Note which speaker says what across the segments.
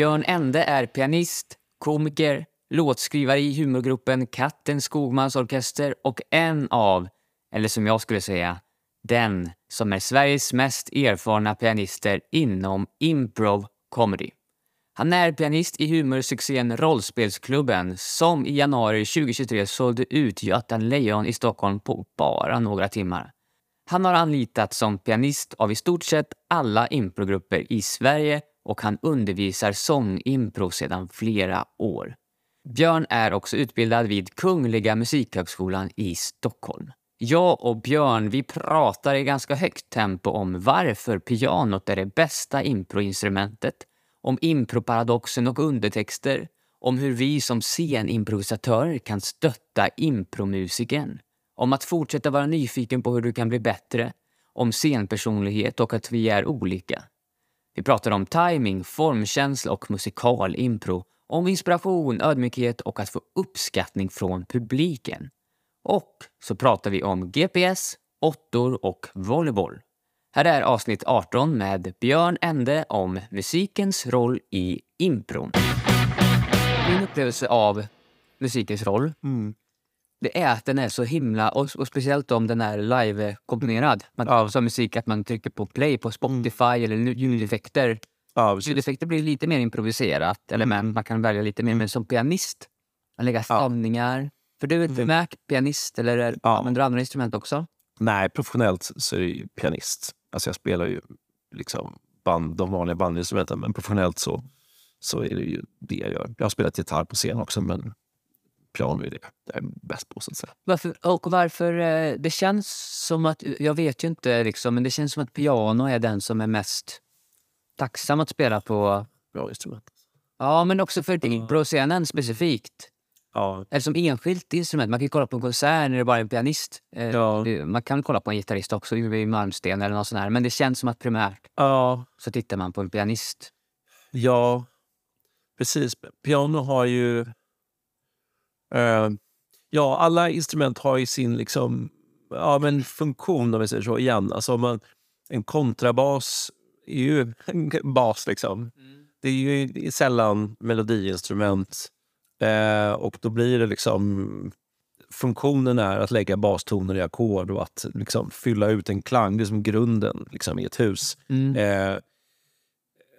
Speaker 1: Björn Ende är pianist, komiker, låtskrivare i humorgruppen Katten Skogmans orkester och en av, eller som jag skulle säga, den som är Sveriges mest erfarna pianister inom improv comedy. Han är pianist i humorsuccén Rollspelsklubben som i januari 2023 sålde ut Götan Lejon i Stockholm på bara några timmar. Han har anlitats som pianist av i stort sett alla improgrupper i Sverige och han undervisar sångimpro sedan flera år. Björn är också utbildad vid Kungliga Musikhögskolan i Stockholm. Jag och Björn vi pratar i ganska högt tempo om varför pianot är det bästa improinstrumentet, om improparadoxen och undertexter, om hur vi som scenimprovisatörer kan stötta impromusiken, om att fortsätta vara nyfiken på hur du kan bli bättre, om scenpersonlighet och att vi är olika. Vi pratar om timing, formkänsla och musikal-impro. om inspiration, ödmjukhet och att få uppskattning från publiken. Och så pratar vi om GPS, åttor och volleyboll. Här är avsnitt 18 med Björn Ende om musikens roll i impron. Min upplevelse av musikens roll
Speaker 2: Mm
Speaker 1: det är att den är så himla, och, och speciellt om den är live-komponerad. Man, Som musik, att man trycker på play på Spotify eller ljudeffekter.
Speaker 2: Ja, precis.
Speaker 1: Ljudeffekter blir lite mer improviserat, eller men, man kan välja lite mer. Men som pianist, man lägger stavningar. För du är
Speaker 2: Mm.
Speaker 1: Mac, pianist, eller är-
Speaker 2: Ja.
Speaker 1: använder du andra instrument också?
Speaker 2: Nej, professionellt så är jag ju pianist. Alltså jag spelar ju liksom band, de vanliga bandinstrumenten, men professionellt så, så är det ju det jag gör. Jag har spelat gitarr på scen också, men piano är det jag är bäst på. Så att säga.
Speaker 1: Varför, och varför, eh, det känns som att, jag vet ju inte liksom, men det känns som att piano är den som är mest tacksam att spela på.
Speaker 2: Bra instrument.
Speaker 1: Ja, men också för improscenen specifikt.
Speaker 2: Ja,
Speaker 1: Eller som enskilt instrument. Man kan ju kolla på en konsert när det bara är en pianist. Eh,
Speaker 2: Ja.
Speaker 1: det- Man kan kolla på en gitarrist också, i Malmsten eller något sånt här. Men det känns som att primärt
Speaker 2: ja,
Speaker 1: så tittar man på en pianist.
Speaker 2: ja precis. Piano har ju... eh, ja, alla instrument har ju sin liksom, ja, men funktion, om vi säger så, igen. Alltså, man, en kontrabas är ju en bas, liksom. Det är ju sällan melodiinstrument. Eh, och då blir det liksom... Funktionen är att lägga bastoner i ackord och att liksom fylla ut en klang. Det är som grunden liksom, i ett hus. Eh,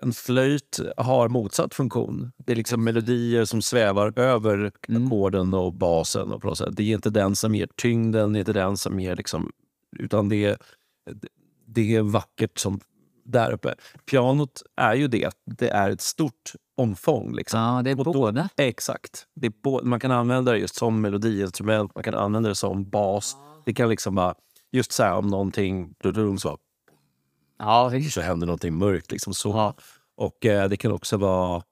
Speaker 2: en flöjt har motsatt funktion. Det är liksom melodier som svävar över ackorden och basen. Och på. Det är inte den som ger tyngden, det är inte den som ger... Liksom, utan det är, det är vackert som där uppe. Pianot är ju det. Det är ett stort omfång. Liksom.
Speaker 1: Ja, det är
Speaker 2: då-
Speaker 1: båda.
Speaker 2: Exakt. Det är bå- man kan använda det just som melodiinstrument, man kan använda det som bas. Det kan liksom bara, just så här om någonting, så,
Speaker 1: Ja, visst.
Speaker 2: så händer någonting mörkt. Liksom så.
Speaker 1: Ja.
Speaker 2: Och eh, det kan också vara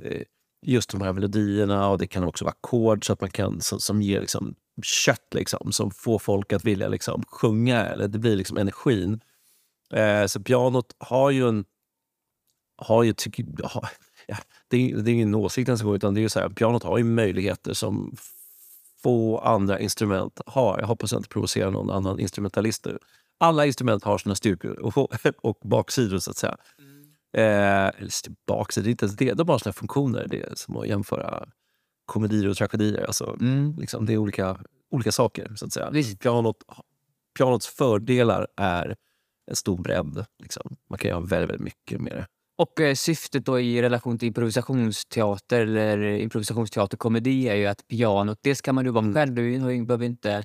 Speaker 2: eh, just de här melodierna och det kan också vara ackord så att man kan, som, som ger liksom kött, liksom, som får folk att vilja liksom, sjunga. Eller det blir liksom energin. Eh, så pianot har ju en... Har ju, tycker, har, ja, det, är, det är ingen åsikt ens utan det är så här, pianot har ju möjligheter som få andra instrument har. Jag hoppas jag inte provocerar någon annan instrumentalist nu. Alla instrument har sina styrkor och, och baksidor, så att säga. Eh, eller baksidor, det inte ens det. De har sina funktioner. Det är som att jämföra komedier och tragedier. Alltså,
Speaker 1: Mm.
Speaker 2: liksom, det är olika, olika saker, så att säga.
Speaker 1: Visst.
Speaker 2: Pianot, pianots fördelar är en stor bredd. Liksom. Man kan göra väldigt, väldigt mycket med det.
Speaker 1: Och eh, syftet då i relation till improvisationsteater eller improvisationsteaterkomedi är ju att pianot, dels kan man ju vara själv, du du behöver inte...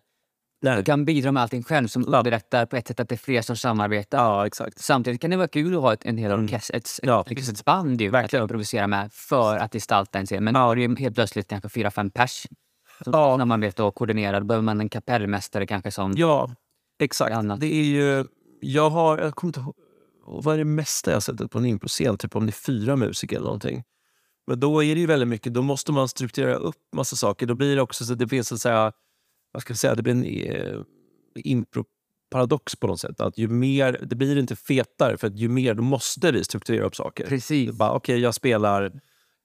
Speaker 2: Nej.
Speaker 1: Du kan bidra med allting själv som underlättar på ett sätt att det är fler som samarbetar.
Speaker 2: Ja, exakt.
Speaker 1: Samtidigt kan det vara kul att ha ett, en hel orkester, ett,
Speaker 2: Ja,
Speaker 1: ett, ett band ju, att improvisera med för att gestalta en scen. Men ja. det är ju helt plötsligt kanske fyra, fem pers som
Speaker 2: Ja.
Speaker 1: samarbetar och koordinerar. Då behöver man en kapellmästare kanske som...
Speaker 2: Ja, exakt.
Speaker 1: Annat.
Speaker 2: Det är ju... Jag har... Jag kommer inte ihåg... Vad är det mesta jag har sett på en improscen? Typ om det är fyra musiker eller någonting. Men då är det ju väldigt mycket, då måste man strukturera upp massa saker. Då blir det också så att det finns så att säga, vad ska jag säga, det blir en eh, impro-paradox på något sätt. Att ju mer, det blir inte fetare för att ju mer, då måste vi strukturera upp saker.
Speaker 1: Precis.
Speaker 2: Okej, jag spelar,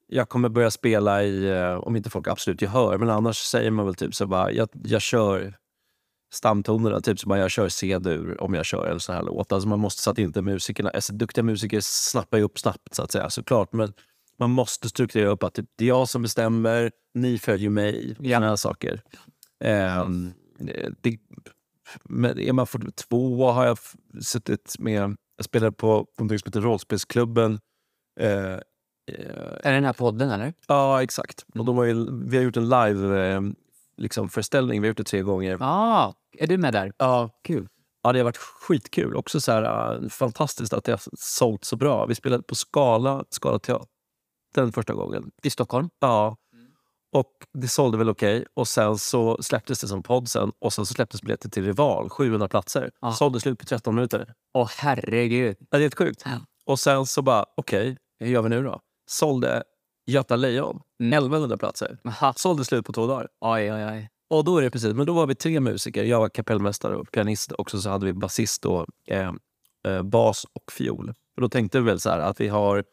Speaker 2: jag kommer börja spela i, eh, om inte folk absolut gehör, men annars säger man väl typ så bara, jag, jag kör stamtonerna, typ som bara jag kör C-dur om jag kör en sån här låt. Alltså man måste så att inte musikerna, alltså duktiga musiker snappar ju upp snabbt så att säga såklart. Men man måste strukturera upp att typ, det är jag som bestämmer, ni följer mig.
Speaker 1: Ja.
Speaker 2: Såna här saker. Ehm, det, är man 42 har jag suttit med... Jag spelade på, på som heter Rollspelsklubben. Eh, eh,
Speaker 1: Är det den här podden eller?
Speaker 2: ja, exakt. Och de har ju, vi har gjort en live eh, liksom, föreställning. Vi har gjort det tre gånger.
Speaker 1: Ah, är du med där?
Speaker 2: Ja,
Speaker 1: Kul.
Speaker 2: Ja, det har varit skitkul. Också så här, äh, fantastiskt att det har sålt så bra. Vi spelade på Skala, Skala teatern första gången.
Speaker 1: I Stockholm?
Speaker 2: Ja. Och det sålde väl okej. Och sen så släpptes det som podd sen. Och sen så släpptes biljetter till Rival, 700 platser.
Speaker 1: Ja.
Speaker 2: Sålde slut på 13 minuter.
Speaker 1: Åh herregud.
Speaker 2: Ja, det är helt sjukt.
Speaker 1: Ja.
Speaker 2: Och sen så bara, okej, hur gör vi nu då? Sålde Göta Lejon,
Speaker 1: Mm.
Speaker 2: 1100 platser.
Speaker 1: Aha.
Speaker 2: Sålde slut på två dagar.
Speaker 1: Oj, oj, oj.
Speaker 2: Och då är det precis, men då var vi tre musiker. Jag var kapellmästare och pianist. Och så hade vi basist och eh, eh, bas och fiol. Och då tänkte vi väl så här att vi har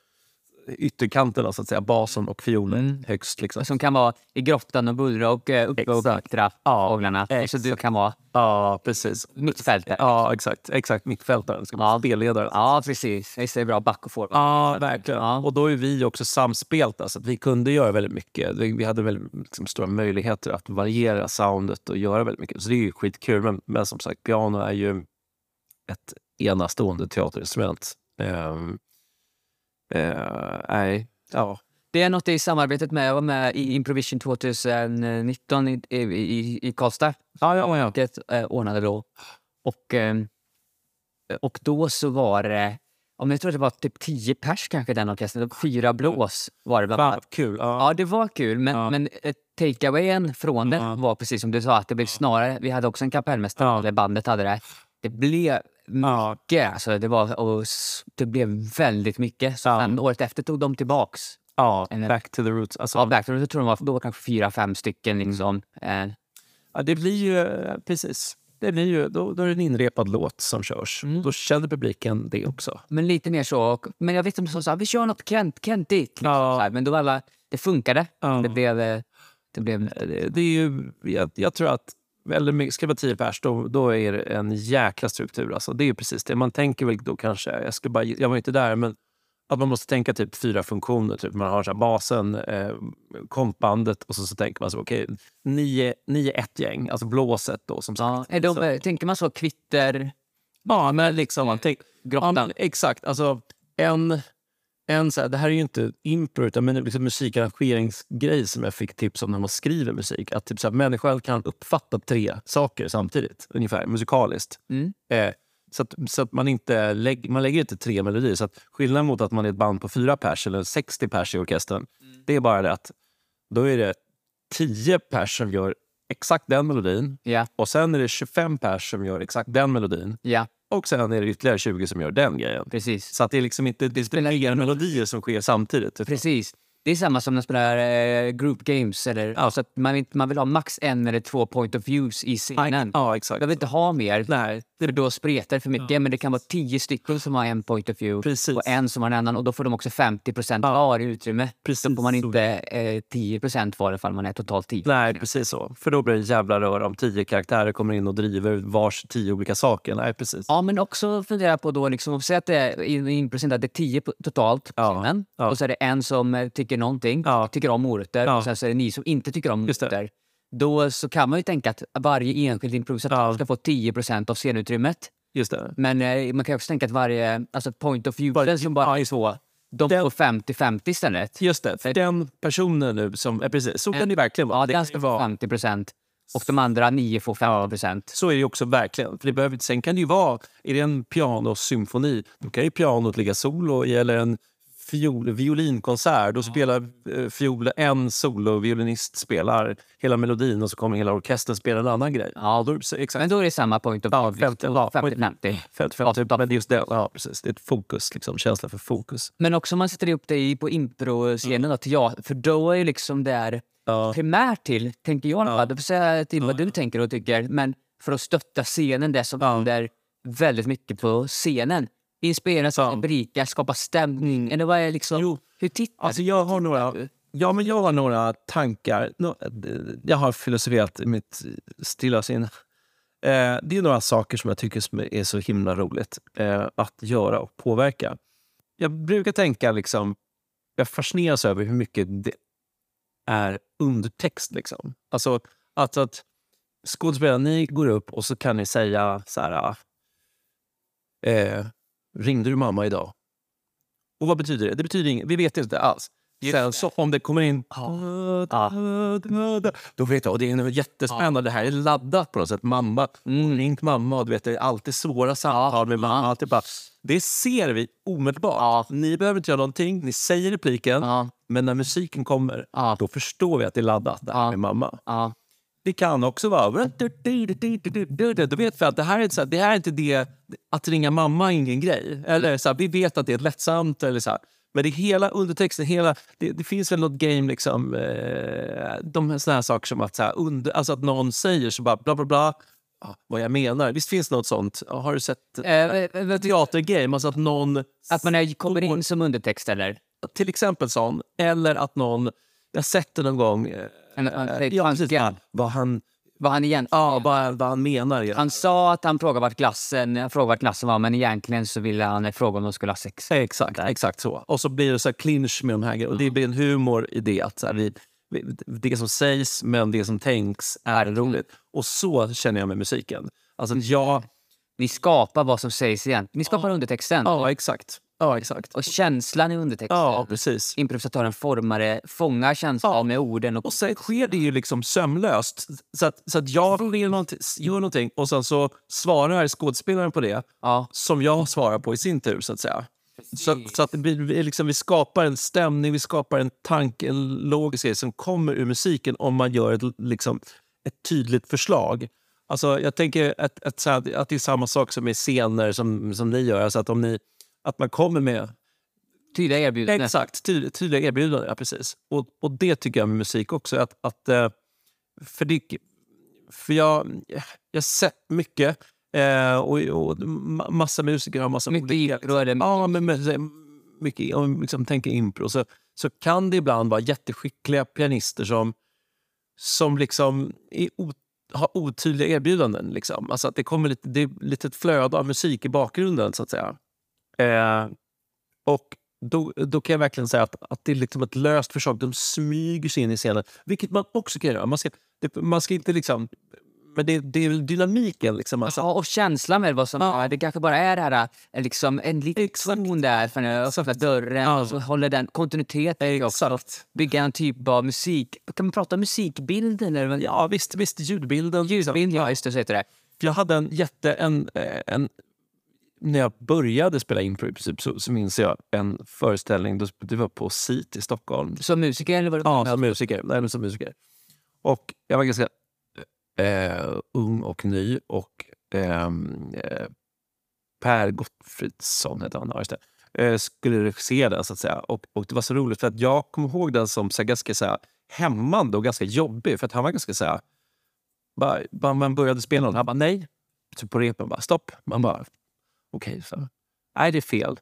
Speaker 2: ytterkanterna, så att säga, basen och fiolen
Speaker 1: Mm.
Speaker 2: högst. Liksom.
Speaker 1: Som kan vara i grottan och bullra och uh, uppe och
Speaker 2: Ja,
Speaker 1: fåglarna. Så
Speaker 2: exakt.
Speaker 1: du kan vara
Speaker 2: Ja, precis.
Speaker 1: mittfältare.
Speaker 2: Ja, exakt. Exakt, mittfältaren. Ska
Speaker 1: Ja.
Speaker 2: spelledaren.
Speaker 1: Ja, precis. Visst är det bra back och forward.
Speaker 2: Ja, verkligen.
Speaker 1: Ja.
Speaker 2: Och då är vi också samspelta, så att vi kunde göra väldigt mycket. Vi hade väldigt liksom, stora möjligheter att variera soundet och göra väldigt mycket. Så det är ju skitkul. Men, men som sagt, piano är ju ett enastående teaterinstrument. Eh, nej, ja.
Speaker 1: Det är något i samarbetet med, jag var med i Improvision 2019 i, i, i, i Karlstad.
Speaker 2: Ja, ja, ja.
Speaker 1: Vilket eh, ordnade då. Och, ehm, och då så var det, om jag tror det var typ 10 pers kanske den orkestern. Fyra blås var det bland
Speaker 2: Fan, kul. Ja.
Speaker 1: Ja, det var kul, men,
Speaker 2: Ja.
Speaker 1: men eh, takeawayen från det
Speaker 2: Ja.
Speaker 1: var precis som du sa, att det blev snarare, vi hade också en kapellmästare,
Speaker 2: Ja.
Speaker 1: eller bandet hade det. Det blev
Speaker 2: Ja.
Speaker 1: mycket, alltså det, var, och det blev väldigt mycket. Så
Speaker 2: Ja.
Speaker 1: sen året efter tog de tillbaks.
Speaker 2: ja,
Speaker 1: En-
Speaker 2: back to the roots. Alltså,
Speaker 1: Ja, Backdoor, jag tror de var då var kanske fyra, fem stycken. Liksom. Eh,
Speaker 2: Ja, det blir ju eh, precis. Det blir ju, då, då är det en inrepad låt som körs.
Speaker 1: Mm.
Speaker 2: Då känner publiken det också.
Speaker 1: men lite mer så. Och, men jag som sa, vi kör något Kent, Kentigt. Liksom,
Speaker 2: Ja.
Speaker 1: Men då alla, det funkade.
Speaker 2: Ja.
Speaker 1: Det blev... eh, Det blev
Speaker 2: Det, det är ju, jag, jag tror att mycket, ska det vara tio pers, då, då är det en jäkla struktur. Alltså, det är ju precis det. Man tänker väl då kanske, jag, ska bara, jag var inte där, men att man måste tänka typ fyra funktioner. Typ. Man har så basen, eh, kompbandet och så, så tänker man så, okej, nio, nio ett gäng, alltså blåset då som
Speaker 1: ja.
Speaker 2: sagt.
Speaker 1: De,
Speaker 2: Så-
Speaker 1: tänker man så, kvitter,
Speaker 2: Ja, men liksom, man tänk, ja,
Speaker 1: grottan?
Speaker 2: men, exakt. Alltså, en, en så här, det här är ju inte impro, utan men liksom musikarrangeringsgrej som jag fick tips om när man skriver musik. Att typ så här, människan kan uppfatta tre saker samtidigt, ungefär musikaliskt.
Speaker 1: Mm.
Speaker 2: Eh, så att, så att man inte lägg, man lägger inte tre melodier. Så att skillnaden mot att man är ett band på fyra pers eller 60 pers i orkestern, det är bara det att då är det 10 pers som gör exakt den melodin
Speaker 1: Ja,
Speaker 2: och sen är det 25 pers som gör exakt den melodin.
Speaker 1: ja,
Speaker 2: Och sen är det ytterligare 20 som gör den grejen.
Speaker 1: precis.
Speaker 2: Så att det är liksom inte det är melodier som sker samtidigt.
Speaker 1: Precis. Det är samma som när man spelar eh, group games. Eller,
Speaker 2: Ja.
Speaker 1: så man, vill- man vill ha max en eller två point of views i scenen.
Speaker 2: Ja, exakt.
Speaker 1: Jag vill inte ha mer,
Speaker 2: Nej,
Speaker 1: för då spretar det för mycket. Men det kan vara tio stycken som har en point of view
Speaker 2: Precis.
Speaker 1: och en som har en annan. Och då får de också 50 procent var i utrymme.
Speaker 2: Precis.
Speaker 1: Då får man inte eh, 10 procent var ifall man är totalt 10.
Speaker 2: Nej, precis så. För då blir det jävla rör om tio karaktärer kommer in och driver vars tio olika saker. Nej, precis.
Speaker 1: Ja, men också fundera på då, liksom, säg att det är i i procent, att det är 10 på- totalt på
Speaker 2: Ja,
Speaker 1: scenen.
Speaker 2: ja.
Speaker 1: Och så är det en som eh, tycker någonting,
Speaker 2: Ja.
Speaker 1: tycker om morötter.
Speaker 2: Ja.
Speaker 1: Och sen så är det ni som inte tycker om morötter. Då så kan man ju tänka att varje enskild improvisatör
Speaker 2: Ja.
Speaker 1: ska få 10% av scenutrymmet.
Speaker 2: Just det.
Speaker 1: Men eh, man kan också tänka att varje alltså point of view som bara är så, de
Speaker 2: Den-
Speaker 1: får 50-50 istället.
Speaker 2: Just det. För den personen nu som... Eh, precis, så kan det verkligen vara.
Speaker 1: Ja,
Speaker 2: det
Speaker 1: den ska få
Speaker 2: vara
Speaker 1: 50% och de andra 9 får 50%
Speaker 2: Så är det också verkligen. För det behöver, sen kan det ju vara, är det en pianosymfoni, då kan ju pianot ligga solo i, eller en fiol, violinkonsert. Då spelar eh, fiol, en soloviolinist spelar hela melodin och så kommer hela orkestern spela en annan grej.
Speaker 1: Ja,
Speaker 2: Då, så, exakt.
Speaker 1: Men då är det samma point of
Speaker 2: Ja,
Speaker 1: view.
Speaker 2: 50, ja,
Speaker 1: 50-50.
Speaker 2: Fält, fält, men det är just det. Ja, precis. Det är ett fokus, liksom, känsla för fokus.
Speaker 1: Men också om man sätter upp det i- på improscenen, till jag, för då är ju liksom där
Speaker 2: Ja.
Speaker 1: primärt till, tänker jag. Ja. Du får säga till vad du tänker och tycker, men för att stötta scenen, det som
Speaker 2: Ja.
Speaker 1: händer väldigt mycket på scenen. Inspirera,
Speaker 2: Ja.
Speaker 1: berika, skapa stämning. Eller vad är liksom,
Speaker 2: Jo.
Speaker 1: hur tittar
Speaker 2: Alltså jag har några, ja, men jag har några tankar. Nå- Jag har filosoferat i mitt stilla sinne. Eh, det är några saker som jag tycker är så himla roligt eh, att göra och påverka. Jag brukar tänka liksom jag fascineras över hur mycket det är undertext. Liksom. Alltså att, att skådespelare, ni går upp och så kan ni säga så här... Eh, ringde du mamma idag? Och vad betyder det? Det betyder inget. Vi vet inte alls. Sen så om det kommer in... Då vet jag, och det är jättespännande. Det här är laddat på något sätt. Mamma, mm, ringt mamma. Och du vet, det är alltid svåra samtal med mamma. Alltid bara, det ser vi omedelbart. Ni behöver inte göra någonting. Ni säger repliken. Men när musiken kommer, då förstår vi att det är laddat. Det här med mamma. Det kan också vara... Då vet vi att det här är, så här, det här är inte det... Att ringa mamma är ingen grej. Eller så här, Vi vet att det är lättsamt. Eller så här. Men det hela undertexten, hela, det, det finns väl något game, liksom, eh, de såna här saker som att, så här, under, alltså att någon säger så bara bla bla bla, ah, vad jag menar. Visst finns det något sånt? Har du sett eh, teatergame? Alltså att någon...
Speaker 1: Att man är, kommer in som undertext eller?
Speaker 2: Till exempel sån. Eller att någon... Jag har sett det någon gång. Eh,
Speaker 1: En, en, en,
Speaker 2: ja, precis, vad han,
Speaker 1: vad han egentligen...
Speaker 2: ja, vad, vad han menar.
Speaker 1: Han sa att han frågade vart glassen, frågade vart glassen var men egentligen så ville han fråga om de skulle ha sex.
Speaker 2: Exakt, exakt så. Och så blir det så clinch med de här. Och det blir en humor i det. Att så här, vi, det som sägs men det som tänks är roligt. Och så känner jag med musiken. Alltså jag...
Speaker 1: Ni skapar vad som sägs igen. Ni skapar undertexten.
Speaker 2: Ja, exakt. Ja, exakt.
Speaker 1: Och känslan i undertexten.
Speaker 2: Ja, precis.
Speaker 1: Improvisatören formar det, fångar känslan
Speaker 2: Ja.
Speaker 1: med orden. Och,
Speaker 2: Och sen sker det ju liksom sömlöst. Så att, så att jag vill någonting, gör någonting och sen så svarar skådespelaren på det
Speaker 1: ja.
Speaker 2: som jag svarar på i sin tur. så att säga. Så, så att vi liksom, vi skapar en stämning, vi skapar en tanke, en logisk grej som kommer ur musiken om man gör ett, liksom, ett tydligt förslag. Alltså, jag tänker att, att, här, att det är samma sak som i scener som, som ni gör. Alltså att, om ni, att man kommer med
Speaker 1: Tydliga erbjudanden.
Speaker 2: Exakt, tydliga, tydliga erbjudanden. Ja, precis. Och, och det tycker jag med musik också. Att, att, eh, för det, för jag jag har sett mycket eh, och, och ma- massa musiker har massa
Speaker 1: Mycket impro är det.
Speaker 2: Ja, men, men så- mycket, om vi liksom tänker impro så, så kan det ibland vara jätteskickliga pianister som, som liksom är o, har otydliga erbjudanden. Liksom. Alltså att det kommer lite, det är lite ett flöde av musik i bakgrunden, så att säga. Eh, och då, då kan jag verkligen säga att, att det är liksom ett löst förslag. De smyger sig in i scenen, vilket man också kan göra. Man ska, det, man ska inte liksom... Men det, det är dynamiken. Liksom. Alltså,
Speaker 1: Ja, och känslan med vad som är. Det kanske bara är det här, eh, liksom, en liten ton där för när jag öppnar dörren.
Speaker 2: Ja.
Speaker 1: Så håller den kontinuiteten också. Bygga en typ av musik. Kan man prata om musikbilden? Eller?
Speaker 2: Ja, visst, visst. Ljudbilden.
Speaker 1: Ljusbild, ja just det, så heter det.
Speaker 2: Jag hade en jätte... En, eh, en, när jag började spela impro i princip, så, så minns jag en föreställning. då- Det var på SIT i Stockholm.
Speaker 1: Som musiker eller vad det
Speaker 2: Ja, som musiker. Nej, som musiker. Och jag var ganska eh, ung och ny. Och ehm, eh, Per Gottfridsson hette han. Just det, eh, skulle regissera den. Så att säga. Och, och det var så roligt för att jag kommer ihåg den som så här, ganska så här, hämmande och ganska jobbig. För att han var ganska så här... Bara, man började spela den, han bara nej. Typ på repen bara stopp. Man bara okej, så. Nej, det är fel.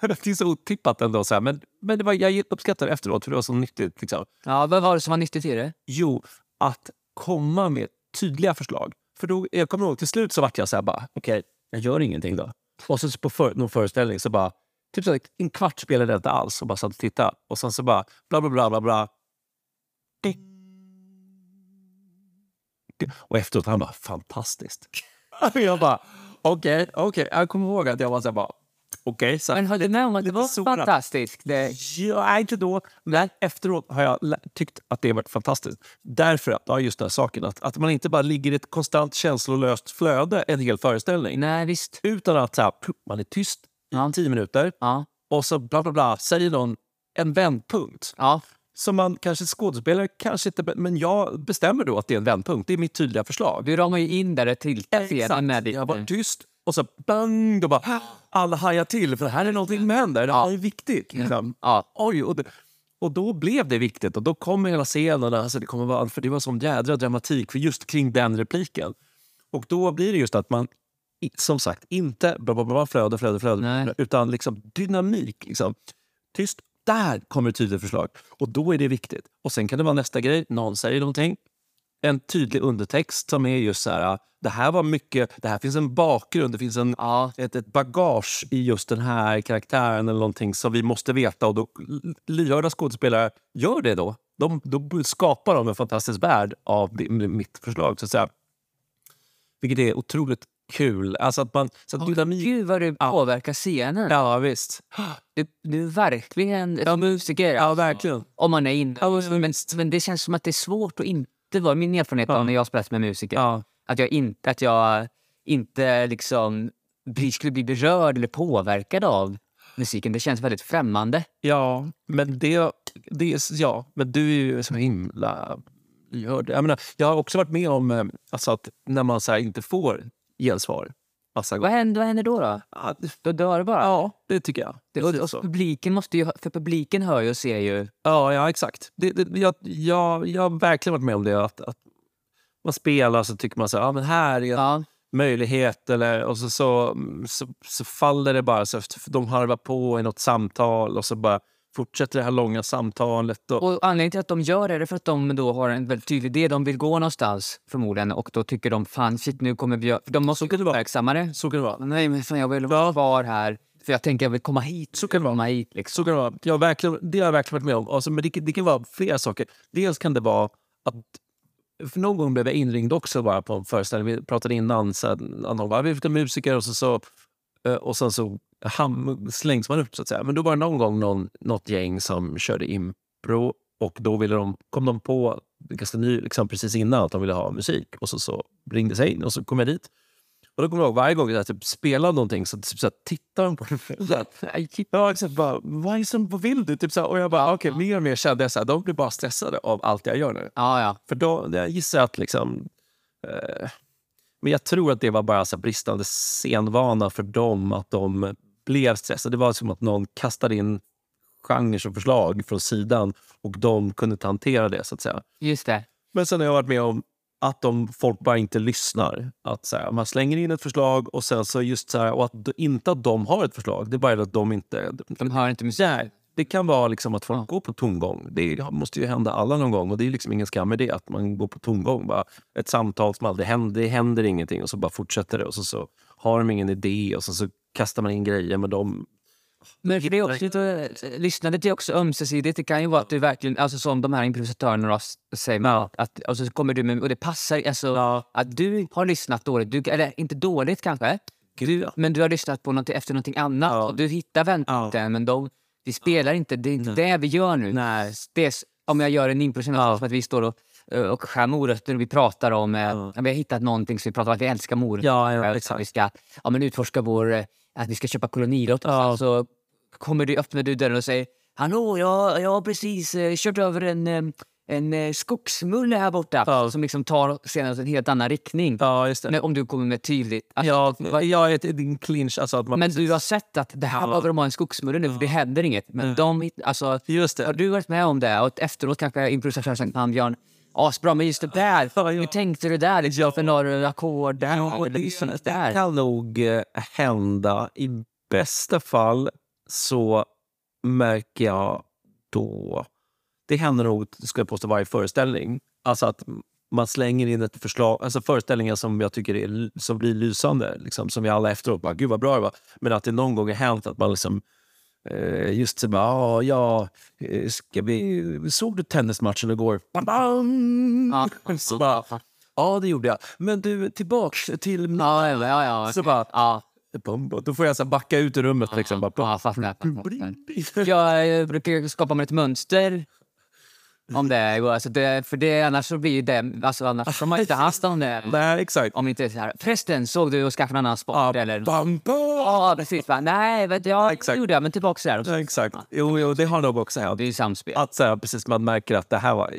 Speaker 2: Det är så otippat ändå. Så här. Men, men det var, jag uppskattar det efteråt för det var så nyttigt. Liksom.
Speaker 1: Ja, vad var det som var nyttigt i det?
Speaker 2: Jo, att komma med tydliga förslag. För då, jag kommer ihåg, till slut så vart jag så här bara, okej, jag gör ingenting då. Och så på för, någon föreställning så bara, typ så här, en kvart spelade jag inte alls och bara satt och tittade. Och sen så bara, bla bla bla bla bla. Ding. Och efteråt han bara, fantastiskt. jag bara, okej, okej. Jag kommer ihåg att jag var så här bara, okej. så
Speaker 1: Men höll du med om att det var
Speaker 2: så
Speaker 1: fantastiskt? Det,
Speaker 2: Ja, inte då. Men efteråt har jag tyckt att det har varit fantastiskt. Därför att, ja, just den här saken, att, att man inte bara ligger i ett konstant känslolöst flöde en hel föreställning.
Speaker 1: nej, visst.
Speaker 2: Utan att så här, man är tyst i tio minuter
Speaker 1: Ja.
Speaker 2: och så bla bla bla, säger någon en vändpunkt.
Speaker 1: Ja.
Speaker 2: Som man kanske skådespelare kanske inte... Men jag bestämmer då att det är en vändpunkt. Det är mitt tydliga förslag.
Speaker 1: Du ramar ju in där och tiltar sedan med ditt...
Speaker 2: Jag var tyst och så bang, då bara alla hajar till för det här är någonting som händer. Det här är viktigt. Liksom.
Speaker 1: Ja.
Speaker 2: Oj, och, det, och då blev det viktigt och då kommer hela scenen. Alltså det, kommer vara, för det var sån jädra dramatik för just kring den repliken. Och då blir det just att man som sagt inte bla, bla, bla, flöde, flöde, flöde
Speaker 1: Nej.
Speaker 2: utan liksom dynamik. Liksom. Tyst, där kommer ett tydligt förslag. Och då är det viktigt. Och sen kan det vara nästa grej, någon säger någonting. en tydlig undertext som är just så här, det här var mycket, det här finns en bakgrund, det finns en,
Speaker 1: Ja.
Speaker 2: ett, ett bagage i just den här karaktären eller någonting som vi måste veta och då lyhörda skådespelare gör det då. De, då skapar de en fantastisk värld av mitt förslag så att säga. Vilket är otroligt kul. Alltså att man, så att dynamik...
Speaker 1: Gud vad du påverkar scenen.
Speaker 2: Ja, visst.
Speaker 1: Du, du är verkligen ett musiker.
Speaker 2: Ja, verkligen.
Speaker 1: Om man är inne.
Speaker 2: Ja, men-
Speaker 1: men, men det känns som att det är svårt att inte vara... Min erfarenhet av när jag spelat med musiker.
Speaker 2: Ja.
Speaker 1: Att jag inte, att jag inte liksom bli- skulle bli berörd eller påverkad av musiken. Det känns väldigt främmande.
Speaker 2: Ja, men det, det är, ja, men du är ju så himla. Jag, menar, jag har också varit med om eh, alltså att när man så inte får gensvar. Alltså,
Speaker 1: Vad händer, vad händer då? Då,
Speaker 2: ja,
Speaker 1: då dör det bara.
Speaker 2: ja, det tycker jag.
Speaker 1: Det, och, och publiken måste ju, för publiken hör ju och ser ju.
Speaker 2: Ja, ja exakt. Det, det, jag, jag, jag har verkligen varit med om det. Att, att man spelar så tycker man så här, ja, men här är en
Speaker 1: Ja.
Speaker 2: möjlighet. Eller, och så, så, så, så faller det bara. Så efter, de harvar på i något samtal och så bara fortsätter det här långa samtalet. Och,
Speaker 1: Och anledningen till att de gör det är för att de då har en väldigt tydlig idé. De vill gå någonstans förmodligen och då tycker de fan shit nu kommer Björn... De måste ju uppmärksamma det.
Speaker 2: så kan det vara.
Speaker 1: Nej men fan jag vill vara kvar här. För jag tänker jag vill komma hit. Så kan det komma hit liksom.
Speaker 2: Så kan det vara. Jag verkligen, det har jag verkligen varit med om. Alltså, men det, kan- det kan vara flera saker. Dels kan det vara att... För någon gång blev jag inringd också bara på en föreställning. Vi pratade innan. Så att någon bara, vi musiker och, så, så, eh, och sen så ham, slängs man upp så att säga. Men då var det någon gång någon, något gäng som körde impro och då ville de, kom de på ganska ny, liksom precis innan att de ville ha musik. Och så, så ringde sig in och så kom jag dit. Och då kommer jag ihåg varje gång jag typ spelade någonting så, typ, så här, tittar de på mig. Ja, exakt. Bara, vad, som, vad vill du? Typ så här, och jag bara, okej, mer och mer kände jag så här, de blir bara stressade av allt jag gör nu.
Speaker 1: Ja, ja.
Speaker 2: För då, jag gissar att liksom... Eh, men jag tror att det var bara så bristande scenvana för dem, att de blev stressade. Det var som att någon kastade in genrer och förslag från sidan och de kunde inte hantera det, så att säga.
Speaker 1: Just det.
Speaker 2: Men sen har jag varit med om att de, folk bara inte lyssnar. Att så här, man slänger in ett förslag och sen så just så här, och att, inte att de har ett förslag, det är bara att de inte...
Speaker 1: De hör inte musik.
Speaker 2: Det kan vara liksom att folk
Speaker 1: Ja.
Speaker 2: går på tomgång. Det måste ju hända alla någon gång och det är liksom ingen skam med det att man går på tomgång. Bara ett samtal som aldrig händer, det händer ingenting och så bara fortsätter det och så, så har de ingen idé och så, så kastar man in grejer med dem.
Speaker 1: Men för det är också lite, lyssnandet är också ömsesidigt. Det kan ju vara att du verkligen, alltså som de här improvisatörerna säger,
Speaker 2: Ja.
Speaker 1: att, och så kommer du med, och det passar, alltså
Speaker 2: Ja.
Speaker 1: att du har lyssnat dåligt, du, eller inte dåligt kanske, du, men du har lyssnat på något, efter någonting annat
Speaker 2: Ja.
Speaker 1: och du hittar vändpunkten, men de, vi spelar inte, det är inte det vi gör nu.
Speaker 2: Nej.
Speaker 1: Det är, om jag gör en impro som
Speaker 2: Ja.
Speaker 1: som att vi står och, eh, och skär morötter och vi pratar om, eh,
Speaker 2: Ja.
Speaker 1: vi har hittat någonting som vi pratar om att vi älskar morötter.
Speaker 2: Ja, ja,
Speaker 1: Eh,
Speaker 2: exakt.
Speaker 1: Vi ska ja, men utforska vår, att vi ska köpa kolonilott.
Speaker 2: Ja.
Speaker 1: Så kommer du, öppnar du dörren och säger Hallå, jag, jag har precis eh, kört över en, en eh, skogsmulle här borta.
Speaker 2: Ja.
Speaker 1: Som liksom tar scenen i en helt annan riktning.
Speaker 2: Ja, just det.
Speaker 1: Men om du kommer med tydligt. Alltså,
Speaker 2: Ja,
Speaker 1: vad-
Speaker 2: ja ett, en clinch. Alltså att man,
Speaker 1: men du har sett att det här
Speaker 2: Ja.
Speaker 1: behöver de ha en skogsmulle nu, för det händer inget. Men de, hitt- alltså,
Speaker 2: Just
Speaker 1: har
Speaker 2: det.
Speaker 1: du varit med om det? Och efteråt kanske improvisatören sagt, "Fan, Björn, asbra, men just det där,
Speaker 2: Ja, ja.
Speaker 1: hur tänkte du där? Liksom, för några ackord där?
Speaker 2: Ja,
Speaker 1: liksom
Speaker 2: det
Speaker 1: där.
Speaker 2: kan nog eh, hända. I bästa fall så märker jag då... Det händer nog, ska jag påstå, varje föreställning. Alltså att man slänger in ett förslag, alltså föreställningar som jag tycker är, som blir lysande, liksom, som vi alla efteråt bara, gud vad bra det var. Men att det någon gång har hänt att man liksom eh, just så bara, "Ah, ja, eh, ska vi, såg du tennismatchen igår? Bam, bam!
Speaker 1: Ja.
Speaker 2: Så bara, ja, det gjorde jag. Men du, tillbaks till...
Speaker 1: Ja, ja, ja. ja.
Speaker 2: Så bara,
Speaker 1: ja.
Speaker 2: Då får jag så backa ut ur rummet. Liksom. Bara,
Speaker 1: Ja. Jag eh, brukar skapa mig ett mönster om det. går. Alltså det för det, annars så blir det... Alltså annars får man inte hasta om det.
Speaker 2: Nej, exakt.
Speaker 1: Om inte så här. Förresten, såg du och skaffa en annan sport?
Speaker 2: Ja,
Speaker 1: eller?
Speaker 2: bam.
Speaker 1: Ja, precis. Va? Nej, vet du, ja,
Speaker 2: Exakt.
Speaker 1: det gjorde jag, men tillbaka där.
Speaker 2: Ja, exakt. Jo, jo, det har nog också hänt.
Speaker 1: Det är ju samspel.
Speaker 2: Att så här, precis man märker att det här var...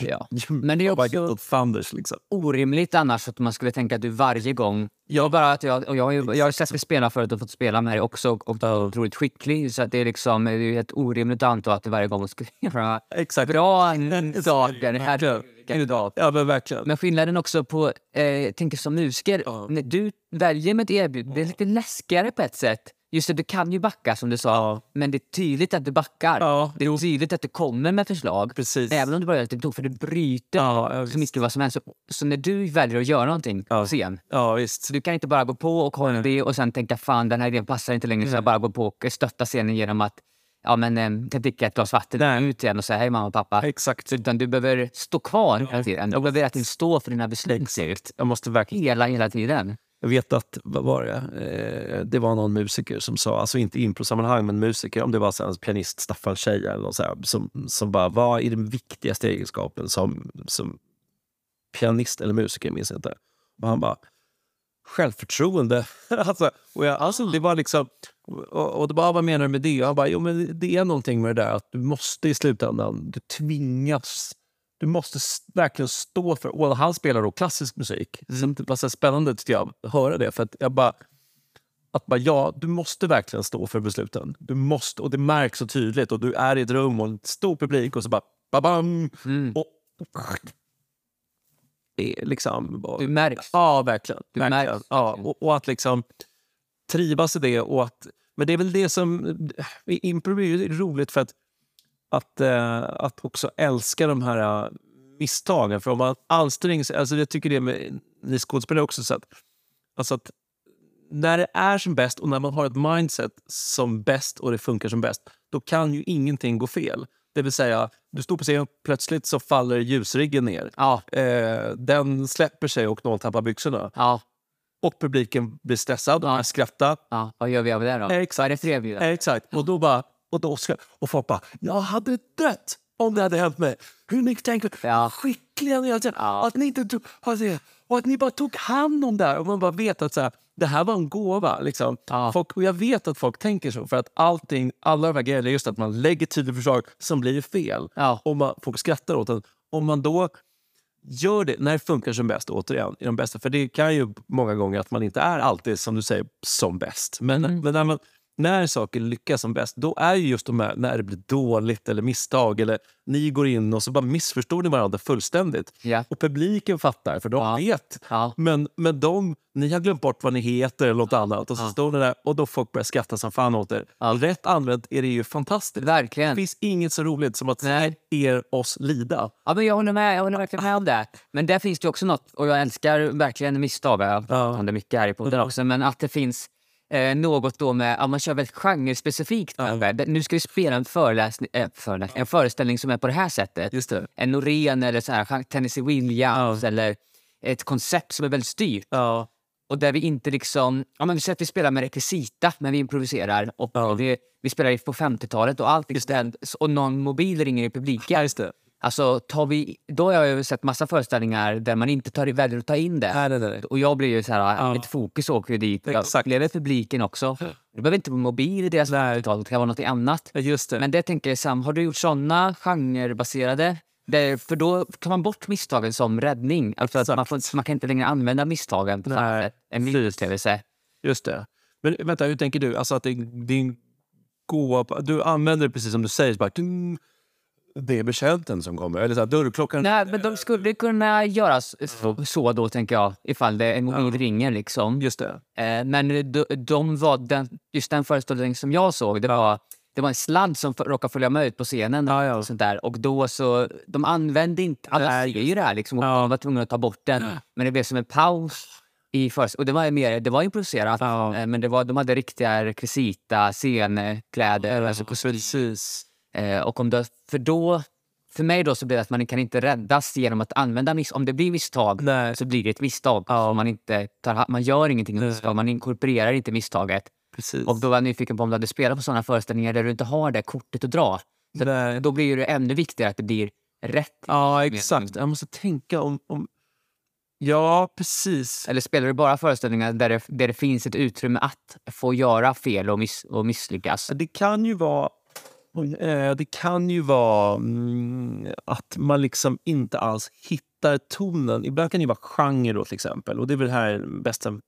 Speaker 1: Ja. Men det är också-
Speaker 2: Thunders, liksom.
Speaker 1: Orimligt annars att man skulle tänka att du varje gång... Jag, bara att jag, och jag, har ju- jag har sett spela förut och fått spela med dig också och, och du är otroligt skicklig. Så att det är liksom det är helt orimligt att anta att du varje gång skulle göra
Speaker 2: Exakt.
Speaker 1: bra saker. Här-.
Speaker 2: Ja, men verkligen.
Speaker 1: Men skillnaden också på, eh, tänker som musiker,
Speaker 2: Ja.
Speaker 1: när du väljer med ett erbjudande, det är lite läskigare på ett sätt. Just det, du kan ju backa som du sa, men det är tydligt att du backar.
Speaker 2: Ja,
Speaker 1: Det är tydligt att du kommer med förslag.
Speaker 2: Precis.
Speaker 1: Även om du bara gör lite tok, för du bryter
Speaker 2: Ja, ja,
Speaker 1: så mycket vad som helst. Så, så när du väljer att göra någonting på scen,
Speaker 2: Ja, visst.
Speaker 1: så du kan inte bara gå på och kolla det och sen tänka fan den här idén passar inte längre så jag bara går på och stöttar scenen genom att ja, men, eh, jag dricker ett glas vatten
Speaker 2: Nej.
Speaker 1: ut igen och säga hej mamma och pappa.
Speaker 2: Exakt.
Speaker 1: Utan du behöver stå kvar hela tiden. Du behöver verkligen stå för dina beslut
Speaker 2: Exakt. Jag måste verkligen...
Speaker 1: hela, hela tiden.
Speaker 2: Jag vet att, vad var det? Eh, det var någon musiker som sa, alltså inte i improsammanhang, men musiker, om det var så här, pianist Staffan Scheja eller något så här, som, som bara, vad är den viktigaste egenskapen som, som pianist eller musiker, minns jag inte. Och han bara, självförtroende. alltså, och jag, alltså, det var liksom, och, och det bara, ah, vad menar du med det? Och han bara, jo men det är någonting med det där att du måste i slutändan, du tvingas du måste verkligen stå för... Och han spelar då klassisk musik. Mm. Det var så spännande tyckte jag att höra det. För att jag bara, att bara, ja, du måste verkligen stå för besluten. Du måste, och det märks så tydligt. Och du är i ett rum och en stor publik och så bara... Babam, och, det är liksom... bara-
Speaker 1: Du märks.
Speaker 2: Ja, verkligen.
Speaker 1: Du
Speaker 2: verkligen.
Speaker 1: märks.
Speaker 2: Ja, och, och att liksom trivas i det. Och att, men det är väl det som... Impro är ju roligt för att, att, eh, att också älska de här eh, misstagen. För om man anstränger sig... Alltså jag tycker det med ni skådespelare också. Så att, alltså att när det är som bäst och när man har ett mindset som bäst och det funkar som bäst, då kan ju ingenting gå fel. Det vill säga, du står på scenen och plötsligt så faller ljusriggen ner.
Speaker 1: Ja,
Speaker 2: Eh, den släpper sig och någon tappar byxorna.
Speaker 1: ja,
Speaker 2: Och publiken blir stressad
Speaker 1: Ja.
Speaker 2: skrattar.
Speaker 1: ja. Vad gör vi av det då?
Speaker 2: Exakt.
Speaker 1: Vad är det för erbjudande?
Speaker 2: Exakt. Och då bara... Och, då ska, och folk bara, jag hade dött om det hade hänt mig. Hur ni tänker,
Speaker 1: Ja.
Speaker 2: skickliga ni är.
Speaker 1: Ja.
Speaker 2: Att ni inte tog, det, och att ni bara tog hand om det här. Och man bara vet att så här, det här var en gåva. Liksom.
Speaker 1: Ja.
Speaker 2: Folk, och jag vet att folk tänker så. För att allting, alla de här grejerna är just att man lägger tydliga förslag som blir fel.
Speaker 1: Ja.
Speaker 2: Och man, folk skrattar åt den. Om man då gör det när det funkar som bäst, återigen, i de bästa. För det kan ju många gånger att man inte är alltid, som du säger, som bäst. Men, men när, man, när saker lyckas som bäst, då är ju just de här, när det blir dåligt eller misstag, eller ni går in och så bara missförstår ni varandra fullständigt.
Speaker 1: Ja.
Speaker 2: Och publiken fattar, för de
Speaker 1: Ja.
Speaker 2: vet.
Speaker 1: Ja.
Speaker 2: Men, men de, ni har glömt bort vad ni heter eller något annat. Och så står ni där och då folk börjar skratta som fan åt er. Rätt använt är det ju fantastiskt. Det
Speaker 1: Verkligen.
Speaker 2: finns inget så roligt som att
Speaker 1: Nej.
Speaker 2: se er oss lida.
Speaker 1: Ja, men jag håller med. Jag håller verkligen med om det. Men där finns det också något, och jag älskar verkligen misstag. Jag
Speaker 2: Ja.
Speaker 1: pratar mycket här i podden också, men att det finns eh, något då med, ja, man kör väldigt genrespecifikt. Det- Nu ska vi spela en, föreläsning, eh, föreläsning, en föreställning som är på det här sättet.
Speaker 2: Just det.
Speaker 1: En Norén eller så här, Tennessee Williams eller ett koncept som är väldigt styrt.
Speaker 2: Ja.
Speaker 1: Och där vi inte liksom... Ja, men vi säger att vi spelar med rekvisita, men vi improviserar. Och
Speaker 2: Ja.
Speaker 1: vi, vi spelar på 50-talet och allt är ställt, och någon mobil ringer i publiken.
Speaker 2: Just det.
Speaker 1: Alltså, tar vi, då har jag sett massa föreställningar där man inte tar, väljer att ta in det.
Speaker 2: Nej, nej, nej.
Speaker 1: Och jag blir ju så här,
Speaker 2: Ja.
Speaker 1: ett fokus åker ju dit. Jag
Speaker 2: Exakt.
Speaker 1: upplever publiken också. Det behöver inte vara mobil i deras tal, det kan vara något annat.
Speaker 2: Just det.
Speaker 1: Men det tänker jag Sam, har du gjort såna genrebaserade? Där, för då tar man bort misstagen som räddning. Alltså att man, får, man kan inte längre använda misstagen på samma
Speaker 2: Nej,
Speaker 1: sätt. En nyhetsupplevelse.
Speaker 2: Just det. Men vänta, hur tänker du? Alltså att det, en gåva... Du använder det precis som du säger. Bara, det är betjänten som kommer. Eller så här, dörrklockan...
Speaker 1: Nej, men de skulle kunna göra så, så då, tänker jag. Ifall det en mobil ringer liksom.
Speaker 2: Just det.
Speaker 1: Eh, men de, de var den, just den föreställningen som jag såg, det var, det var en sladd som råkade följa med ut på scenen.
Speaker 2: Ja, ja.
Speaker 1: Och, sånt där. och då så, de använde inte, alla ser ju det här liksom, och
Speaker 2: Ja.
Speaker 1: de var tvungna att ta bort den. Men det blev som en paus. I föreställ- och det var mer, det var improviserat, eh, men det var, de hade riktiga rekvisita, scenkläder, alltså.
Speaker 2: Precis.
Speaker 1: Eh, och om det, för då, för mig då så blir det att man kan inte räddas genom att använda miss. Om det blir misstag
Speaker 2: Nej.
Speaker 1: så blir det ett misstag. Om Man, inte tar, man gör ingenting misstag, man inkorporerar inte misstaget.
Speaker 2: Precis.
Speaker 1: Och då var jag nyfiken på om du hade spelat på sådana föreställningar där du inte har det kortet att dra. Så. Då blir det ännu viktigare att det blir rätt.
Speaker 2: Ja, exakt. Jag måste tänka om... om... Ja, precis.
Speaker 1: Eller spelar du bara föreställningar där det, där det finns ett utrymme att få göra fel och, miss, och misslyckas?
Speaker 2: Det kan ju vara... Eh, Det kan ju vara mm, att man liksom inte alls hittar tonen. Ibland kan det vara genre då till exempel. Och det är väl här bästa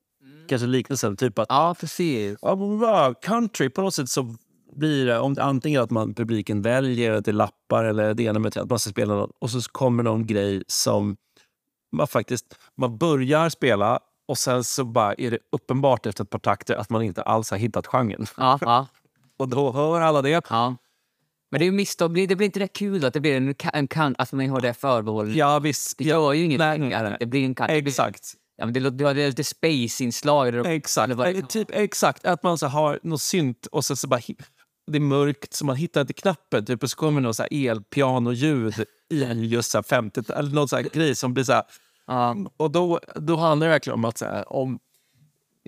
Speaker 2: kanske liknelsen. Typ att
Speaker 1: Ja, precis.
Speaker 2: ja, country på något sätt så blir det om det antingen att man publiken väljer att det lappar eller det ena med det, att man ska spela något och så kommer någon grej som man faktiskt man börjar spela och sen så bara är det uppenbart efter ett par takter att man inte alls har hittat genren.
Speaker 1: Ja, ja,
Speaker 2: Och då hör alla det.
Speaker 1: ja. Men det är ju misstag. Det blir inte det kul? Att det blir en, en kant, att man har det förbehållet?
Speaker 2: Ja, visst.
Speaker 1: Det gör ju inget.
Speaker 2: nej, nej, nej.
Speaker 1: Det blir en kant.
Speaker 2: exakt.
Speaker 1: Ja, men det, låter- det är lite space-inslag.
Speaker 2: Exakt.
Speaker 1: vad-
Speaker 2: Eh, Typ, exakt. Att man så har något synt och sen så bara det är mörkt så man hittar inte knappen. Typ, och så kommer något så här elpianoljud i en just så här 50 eller någon så här grej som blir så här.
Speaker 1: Ja.
Speaker 2: Och då, då handlar det verkligen om att så här, om,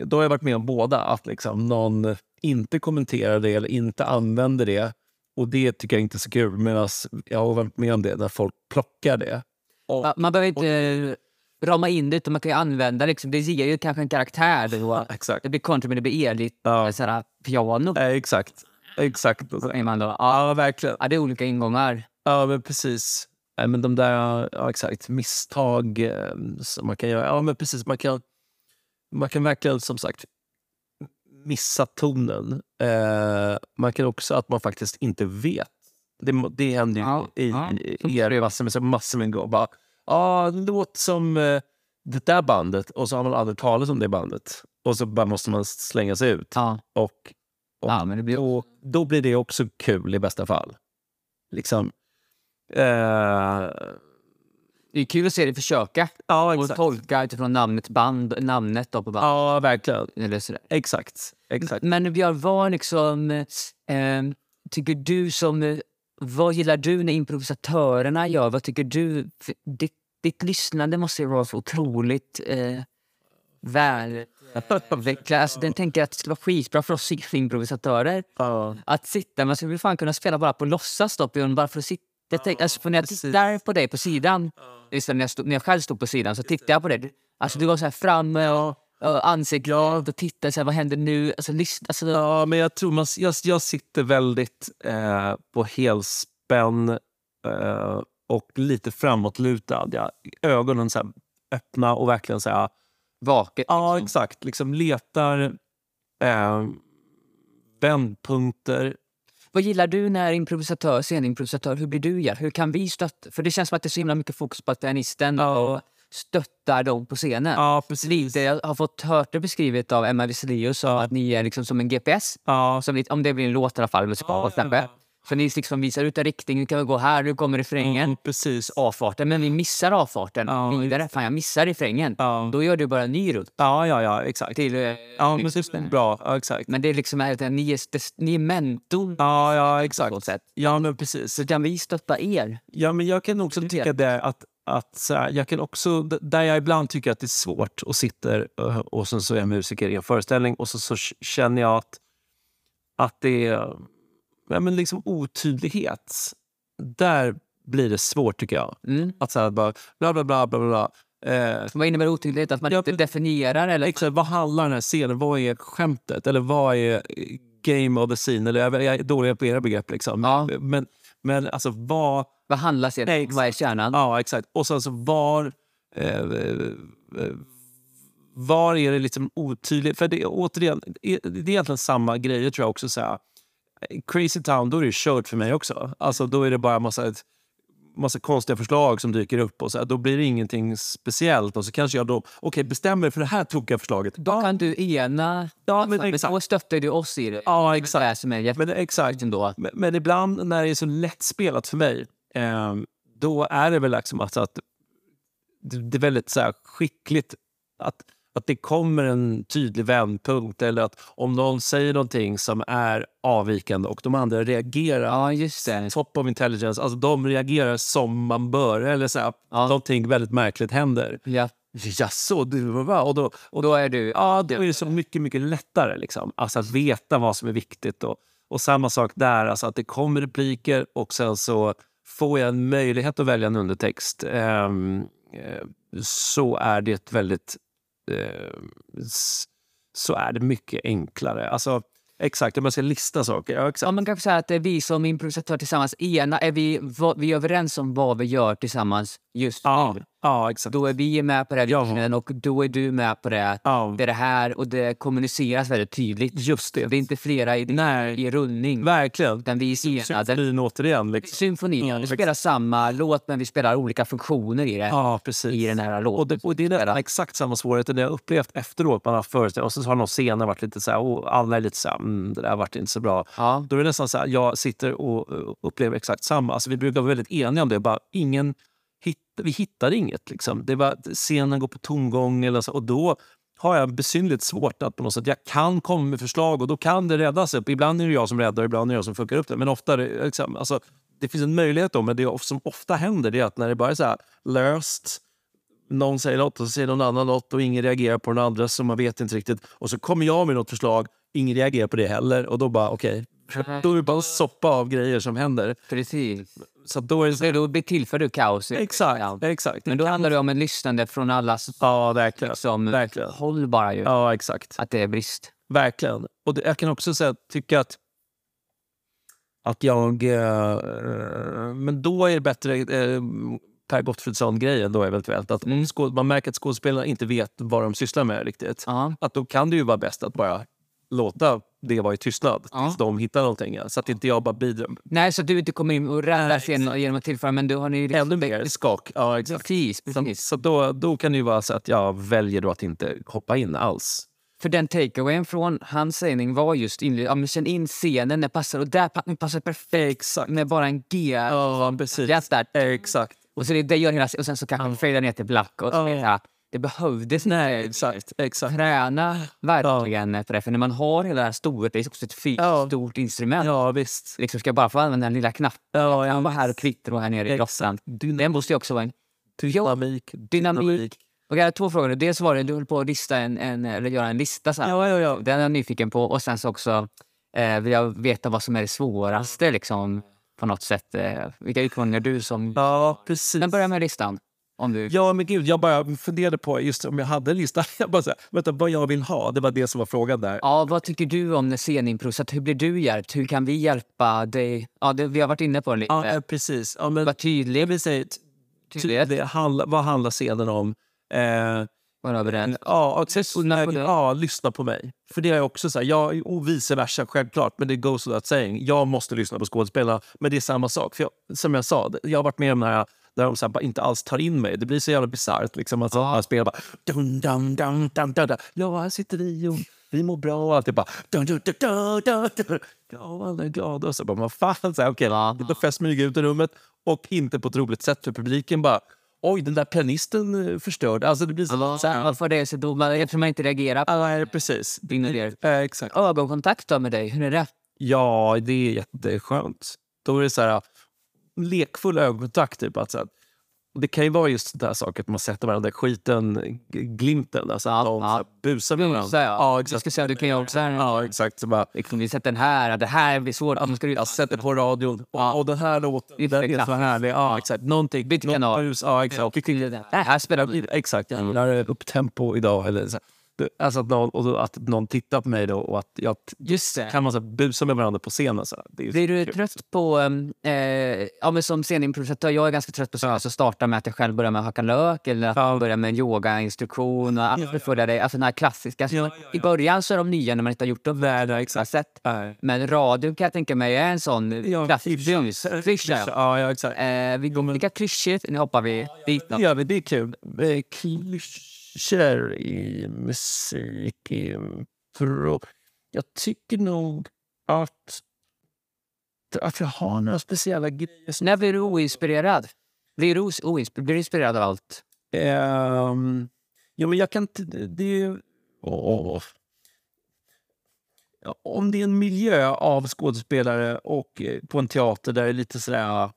Speaker 2: då har jag varit med om båda. Att liksom någon inte kommenterar det eller inte använder det. Och det tycker jag inte är så kul. Medan jag har varit med om det när folk plockar det. Och,
Speaker 1: Ja, Man behöver inte eh, rama in det, utan man kan ju använda liksom, det ger ju kanske en karaktär. Då.
Speaker 2: exakt.
Speaker 1: Det blir country, men det blir eligt
Speaker 2: Ja.
Speaker 1: sådär, piano.
Speaker 2: Eh, exakt. Exakt.
Speaker 1: Man då, ja,
Speaker 2: Ja, verkligen.
Speaker 1: ja, det är olika ingångar.
Speaker 2: Ja, men precis. Nej, men de där, ja exakt, misstag eh, som man kan göra. Ja, men precis. Man kan, man kan verkligen som sagt missa tonen. Eh, man kan också att man faktiskt inte vet. Det, det händer ju
Speaker 1: Ja,
Speaker 2: i,
Speaker 1: ja.
Speaker 2: i er massor med, massor med gånger. Bara, ah, det låter som eh, det där bandet och så har man aldrig talat om det bandet. Och så bara måste man slänga sig ut.
Speaker 1: Ja.
Speaker 2: Och
Speaker 1: Ja, men det blir...
Speaker 2: då, då blir det också kul i bästa fall. Liksom. Eh,
Speaker 1: Det är kul att se dig försöka
Speaker 2: ja,
Speaker 1: och tolka utifrån namnet band, namnet då på band.
Speaker 2: Ja, verkligen.
Speaker 1: Eller sådär.
Speaker 2: Exakt. Exakt.
Speaker 1: Men Björn, vad liksom, eh, tycker du som... eh, Vad gillar du när improvisatörerna gör? Vad tycker du? Ditt, ditt lyssnande måste ju vara så otroligt eh, väl utvecklat. Alltså, den tänker att det skulle vara skitbra för oss improvisatörer
Speaker 2: Ja.
Speaker 1: att sitta. Man skulle fan kunna spela bara på låtsas då, bara för att sitta. Jag tänkte, alltså, för när jag tittar på dig på sidan, just när, jag stod, när jag själv stod på sidan, så tittade jag på dig. Alltså du var så här framme och, ansiktet och tittade så här, vad händer nu? Alltså, lyssna, alltså,
Speaker 2: ja, men jag tror man, jag, jag sitter väldigt eh, på helspänn eh, och lite framåtlutad. Jag, ögonen så här, öppna och verkligen så här,
Speaker 1: vaket.
Speaker 2: Ja,
Speaker 1: liksom.
Speaker 2: exakt. Liksom letar eh, vändpunkter.
Speaker 1: Vad gillar du när improvisatör, scenimprovisatör, hur blir du? Ja? Hur kan vi stötta? För det känns som att det är så himla mycket fokus på pianisten och stöttar dem på scenen.
Speaker 2: Ja, precis.
Speaker 1: Lite, jag har fått hört det beskrivet av Emma Weselius att ni är liksom som en GPS.
Speaker 2: Ja,
Speaker 1: Som, om det blir en låt i alla fall, musikal till exempel. Så ni liksom visar ut en riktning, nu kan vi gå här, nu kommer refrängen.
Speaker 2: mm, precis.
Speaker 1: Avfarten, men vi missar avfarten
Speaker 2: Ja,
Speaker 1: vidare. Fan, jag missar refrängen.
Speaker 2: Ja.
Speaker 1: Då gör du bara en ny rutt
Speaker 2: Ja, ja, ja, exakt.
Speaker 1: till... eh,
Speaker 2: Ja, men det är bra. Ja, exakt.
Speaker 1: Men det är liksom att ni är, ni är mentorn
Speaker 2: Ja, ja, exakt. Ja, men precis.
Speaker 1: Så kan vi stötta er?
Speaker 2: Ja, men jag kan också tycka det att, att här, jag kan också, där jag ibland tycker att det är svårt och sitter eh, och sen så är jag musiker i en föreställning och så, så känner jag att, att det är ja, men liksom otydlighet. Där blir det svårt tycker jag.
Speaker 1: Mm.
Speaker 2: Att så här bara bla bla bla bla bla. Eh,
Speaker 1: Vad innebär otydlighet? Att man
Speaker 2: Ja,
Speaker 1: inte definierar? Eller?
Speaker 2: exakt, vad handlar den här scenen Vad är skämtet? Eller vad är eh, game of the scene? Eller jag, jag är dålig på era begrepp. Liksom.
Speaker 1: Ja.
Speaker 2: Men, men alltså vad...
Speaker 1: Vad handlar scenen
Speaker 2: Nej,
Speaker 1: om? Vad är kärnan?
Speaker 2: Ja, exakt. Och sen så var... Eh, eh, var är det liksom otydligt? För det, är återigen, det är egentligen samma grejer tror jag också. Så här, Crazy Town, då är det kört för mig också. Alltså då är det bara massa, massa konstiga förslag som dyker upp och så här, då blir det ingenting speciellt. Och så kanske jag då, okej bestämmer för det här tokiga förslaget.
Speaker 1: Då kan du ena...
Speaker 2: Ja, men exakt.
Speaker 1: då stöttar du oss i det.
Speaker 2: Ja,
Speaker 1: Det
Speaker 2: exakt.
Speaker 1: är som är
Speaker 2: Men exakt.
Speaker 1: ändå.
Speaker 2: Men, men ibland när det är så lättspelat för mig, eh, då är det väl liksom alltså att det, det är väldigt så här, skickligt att, att det kommer en tydlig vändpunkt eller att om någon säger någonting som är avvikande och de andra reagerar
Speaker 1: Ja, just det.
Speaker 2: top of intelligence, alltså de reagerar som man bör eller så här,
Speaker 1: Ja.
Speaker 2: någonting väldigt märkligt händer.
Speaker 1: Ja.
Speaker 2: Jaså, du var va? Och då,
Speaker 1: Och då är du...
Speaker 2: Ja, då är det så mycket, mycket lättare liksom. alltså att veta vad som är viktigt. Och, och samma sak där, alltså att det kommer repliker och sen så får jag en möjlighet att välja en undertext. ehm, eh, så är det väldigt... eh, så är det mycket enklare. Alltså, exakt, om jag ska lista saker. Ja, exakt.
Speaker 1: Ja, man kan säga att vi som improvisatörer tillsammans ena är vi, vi är överens om vad vi gör tillsammans just
Speaker 2: Ja,
Speaker 1: nu.
Speaker 2: Ja, exakt.
Speaker 1: Då är vi med på här
Speaker 2: Ja.
Speaker 1: och då är du med på det.
Speaker 2: Ja,
Speaker 1: Det är det här och det kommuniceras väldigt tydligt.
Speaker 2: just det.
Speaker 1: Det är inte flera i,
Speaker 2: Nej,
Speaker 1: i rullning.
Speaker 2: verkligen.
Speaker 1: Utan vi är enade.
Speaker 2: Symfonin återigen. Liksom.
Speaker 1: Symfonin,
Speaker 2: Ja,
Speaker 1: vi
Speaker 2: exakt.
Speaker 1: spelar samma låt men vi spelar olika funktioner i det.
Speaker 2: Ja, precis.
Speaker 1: I den här låten.
Speaker 2: Och det, och det är exakt samma svårigheter det jag upplevt efteråt. Man har föreställningar och så har någon scener varit lite så här, och alla är lite så här, mm, det där vart inte så bra.
Speaker 1: Ja.
Speaker 2: Då är det nästan så här, jag sitter och eh, upplever exakt samma. Alltså, vi brukar vara väldigt eniga om det. Bara, ingen hitt, vi hittade inget. Liksom. Det var, scenen går på tomgång. Eller så, och då har jag besynnerligt svårt att på något sätt, jag kan komma med förslag och då kan det räddas upp. Ibland är det jag som räddar, ibland är det jag som fuckar upp det. Men ofta liksom, alltså, det finns en möjlighet då, men det som ofta händer det är att när det bara är så här löst, någon säger något och så säger någon annan något och ingen reagerar på den andra så man vet inte riktigt. Och så kommer jag med något förslag, ingen reagerar på det heller och då bara okej. okay, då är det bara en soppa av grejer som händer.
Speaker 1: Precis.
Speaker 2: Så då är det så,
Speaker 1: då tillför du kaos.
Speaker 2: exakt,
Speaker 1: Ja.
Speaker 2: exakt.
Speaker 1: Men då handlar det om en lyssnande från allas
Speaker 2: Ja, verkligen.
Speaker 1: liksom,
Speaker 2: Verkligen.
Speaker 1: håll bara ju.
Speaker 2: Ja, exakt.
Speaker 1: Att det är brist.
Speaker 2: Verkligen. Och det, jag kan också säga, tycka att att jag... Eh, men då är det bättre eh, Per Gottfridsson-grejen då eventuellt. Att
Speaker 1: Mm.
Speaker 2: man märker att skådespelarna inte vet vad de sysslar med riktigt.
Speaker 1: Ja.
Speaker 2: Att då kan det ju vara bäst att bara låta det vara i tystnad
Speaker 1: Ja.
Speaker 2: tills de hittar någonting. Så att inte jag bara bidrar.
Speaker 1: Nej, så att du inte kommer in och räddar scenen genom att tillföra, men du har ni...
Speaker 2: Ännu mer skak. Ja, exakt.
Speaker 1: Precis,
Speaker 2: Så,
Speaker 1: precis.
Speaker 2: så då, då kan det ju vara så att jag väljer då att inte hoppa in alls.
Speaker 1: För den takeawayen från hans sägning var just inled- ja, men känn in scenen, det passar och där pa- passar perfekt
Speaker 2: Exakt.
Speaker 1: med bara en G.
Speaker 2: Ja, precis. Exakt.
Speaker 1: Och så det, det gör hela och sen så kanske han fejdar ner till black och så
Speaker 2: Ja.
Speaker 1: Det behövdes
Speaker 2: Nej, exakt. exakt.
Speaker 1: träna verkligen på det. För när man har hela det här stora, det är också ett fysiskt
Speaker 2: Ja.
Speaker 1: stort instrument.
Speaker 2: Ja, visst.
Speaker 1: Liksom ska jag bara få använda den lilla knappen.
Speaker 2: Ja,
Speaker 1: Jag var här och kvittra och här nere i grottan. Den måste ju också vara en
Speaker 2: Dynamik.
Speaker 1: dynamik. Och jag har två frågor. Dels var det du höll på att lista en, en, eller göra en lista. Så här.
Speaker 2: Ja, ja, ja.
Speaker 1: Den är jag nyfiken på. Och sen så också eh, vill jag veta vad som är det svåraste liksom, på något sätt. Eh, vilka utmaningar du som...
Speaker 2: Ja, precis.
Speaker 1: Men börja med listan. Du...
Speaker 2: Ja, men gud, jag bara funderade på just om jag hade en lista. Jag bara så här, vänta, vad jag vill ha. Det var det som var frågan där.
Speaker 1: Ja, vad tycker du om scenimprovisat? Hur blir du hjälpt? Hur kan vi hjälpa dig? Ja, det, vi har varit inne på det lite.
Speaker 2: Ja, eh, precis. Ja, men,
Speaker 1: Var tydlig.
Speaker 2: vi säger, ty,
Speaker 1: Tydlighet.
Speaker 2: det handla, vad handlar scenen om? Eh,
Speaker 1: Var överens.
Speaker 2: ja, och,
Speaker 1: Lyssna på
Speaker 2: eh, ja, lyssna på mig. För det är också så här, jag, och vice versa, självklart. Men det goes without saying. Jag måste lyssna på skådespelarna. Men det är samma sak. För jag, som jag sa, jag har varit med om det här där de så bara inte alls tar in mig. Det blir så jävla bisarrt. Liksom, att
Speaker 1: Ja.
Speaker 2: man spelar bara... Dun, dun, dun, dun, dun, dun. Ja, här sitter vi och vi mår bra och allt. Det är bara... Dun, dun, dun, dun, dun, dun. Ja, alla är glada. Och så bara, vad fan. Så här, okej,
Speaker 1: Ja.
Speaker 2: Då får jag smyga ut i rummet och inte på ett roligt sätt för publiken. bara Oj, den där pianisten eh, förstörde. Alltså det blir så, så här.
Speaker 1: Varför det? Så då, man, eftersom man inte reagerar på
Speaker 2: Ja, precis. Eh, exakt.
Speaker 1: Ögonkontakt då med dig, hur är det?
Speaker 2: Ja, det är jätteskönt. Då är det så här lekfull ögonkontakt. Typ, att så här, det kan ju vara just det där saker att man sätter varandra skiten, glimten. Alltså att de
Speaker 1: ja.
Speaker 2: busar med varandra.
Speaker 1: Ja.
Speaker 2: Ja,
Speaker 1: Du
Speaker 2: exakt.
Speaker 1: ska säga, du kan göra så här.
Speaker 2: Ja, exakt. Så bara,
Speaker 1: Liksom, vi sätter den här, det här blir svårt. Nu ska du,
Speaker 2: jag sätter på radion och, och den här låten den är så härlig. Ja, exakt. Någonting.
Speaker 1: Byt kanal.
Speaker 2: Ja, exakt.
Speaker 1: det här spelar vi.
Speaker 2: Exakt. Jag gillar upp tempo idag. Eller så. Alltså att någon, och att någon tittar på mig då och att jag
Speaker 1: Just det.
Speaker 2: kan man så busa med varandra på scenen. Så. Det
Speaker 1: Blir du
Speaker 2: kul.
Speaker 1: trött på... Um, eh, ja, men som scenimprovisatör, jag är ganska trött på att alltså starta med att jag själv börjar med att hacka lök eller att
Speaker 2: Ja.
Speaker 1: jag börjar med en yogainstruktion. Och allt följa dig. Alltså den här klassiska. I början så är de nya när man inte har gjort dem.
Speaker 2: Nej, nej, exakt.
Speaker 1: Sätt.
Speaker 2: Nej.
Speaker 1: Men radio kan jag tänka mig är en sån
Speaker 2: Ja,
Speaker 1: klassisk
Speaker 2: klyscha.
Speaker 1: klyscha. ja.
Speaker 2: Ja, ja, exakt.
Speaker 1: Eh, vi går lika klyschigt. Nu hoppar vi dit.
Speaker 2: Vi, det är kul. Eh, Klyschor i musik. i pro- Jag tycker nog att, att jag har några speciella grejer.
Speaker 1: När blir du oinspirerad? Blir du, os- oinsp- blir du inspirerad av allt?
Speaker 2: Ehm, ja, men jag kan inte... Det är ju... Ja, om det är en miljö av skådespelare och eh, på en teater där det är lite sådär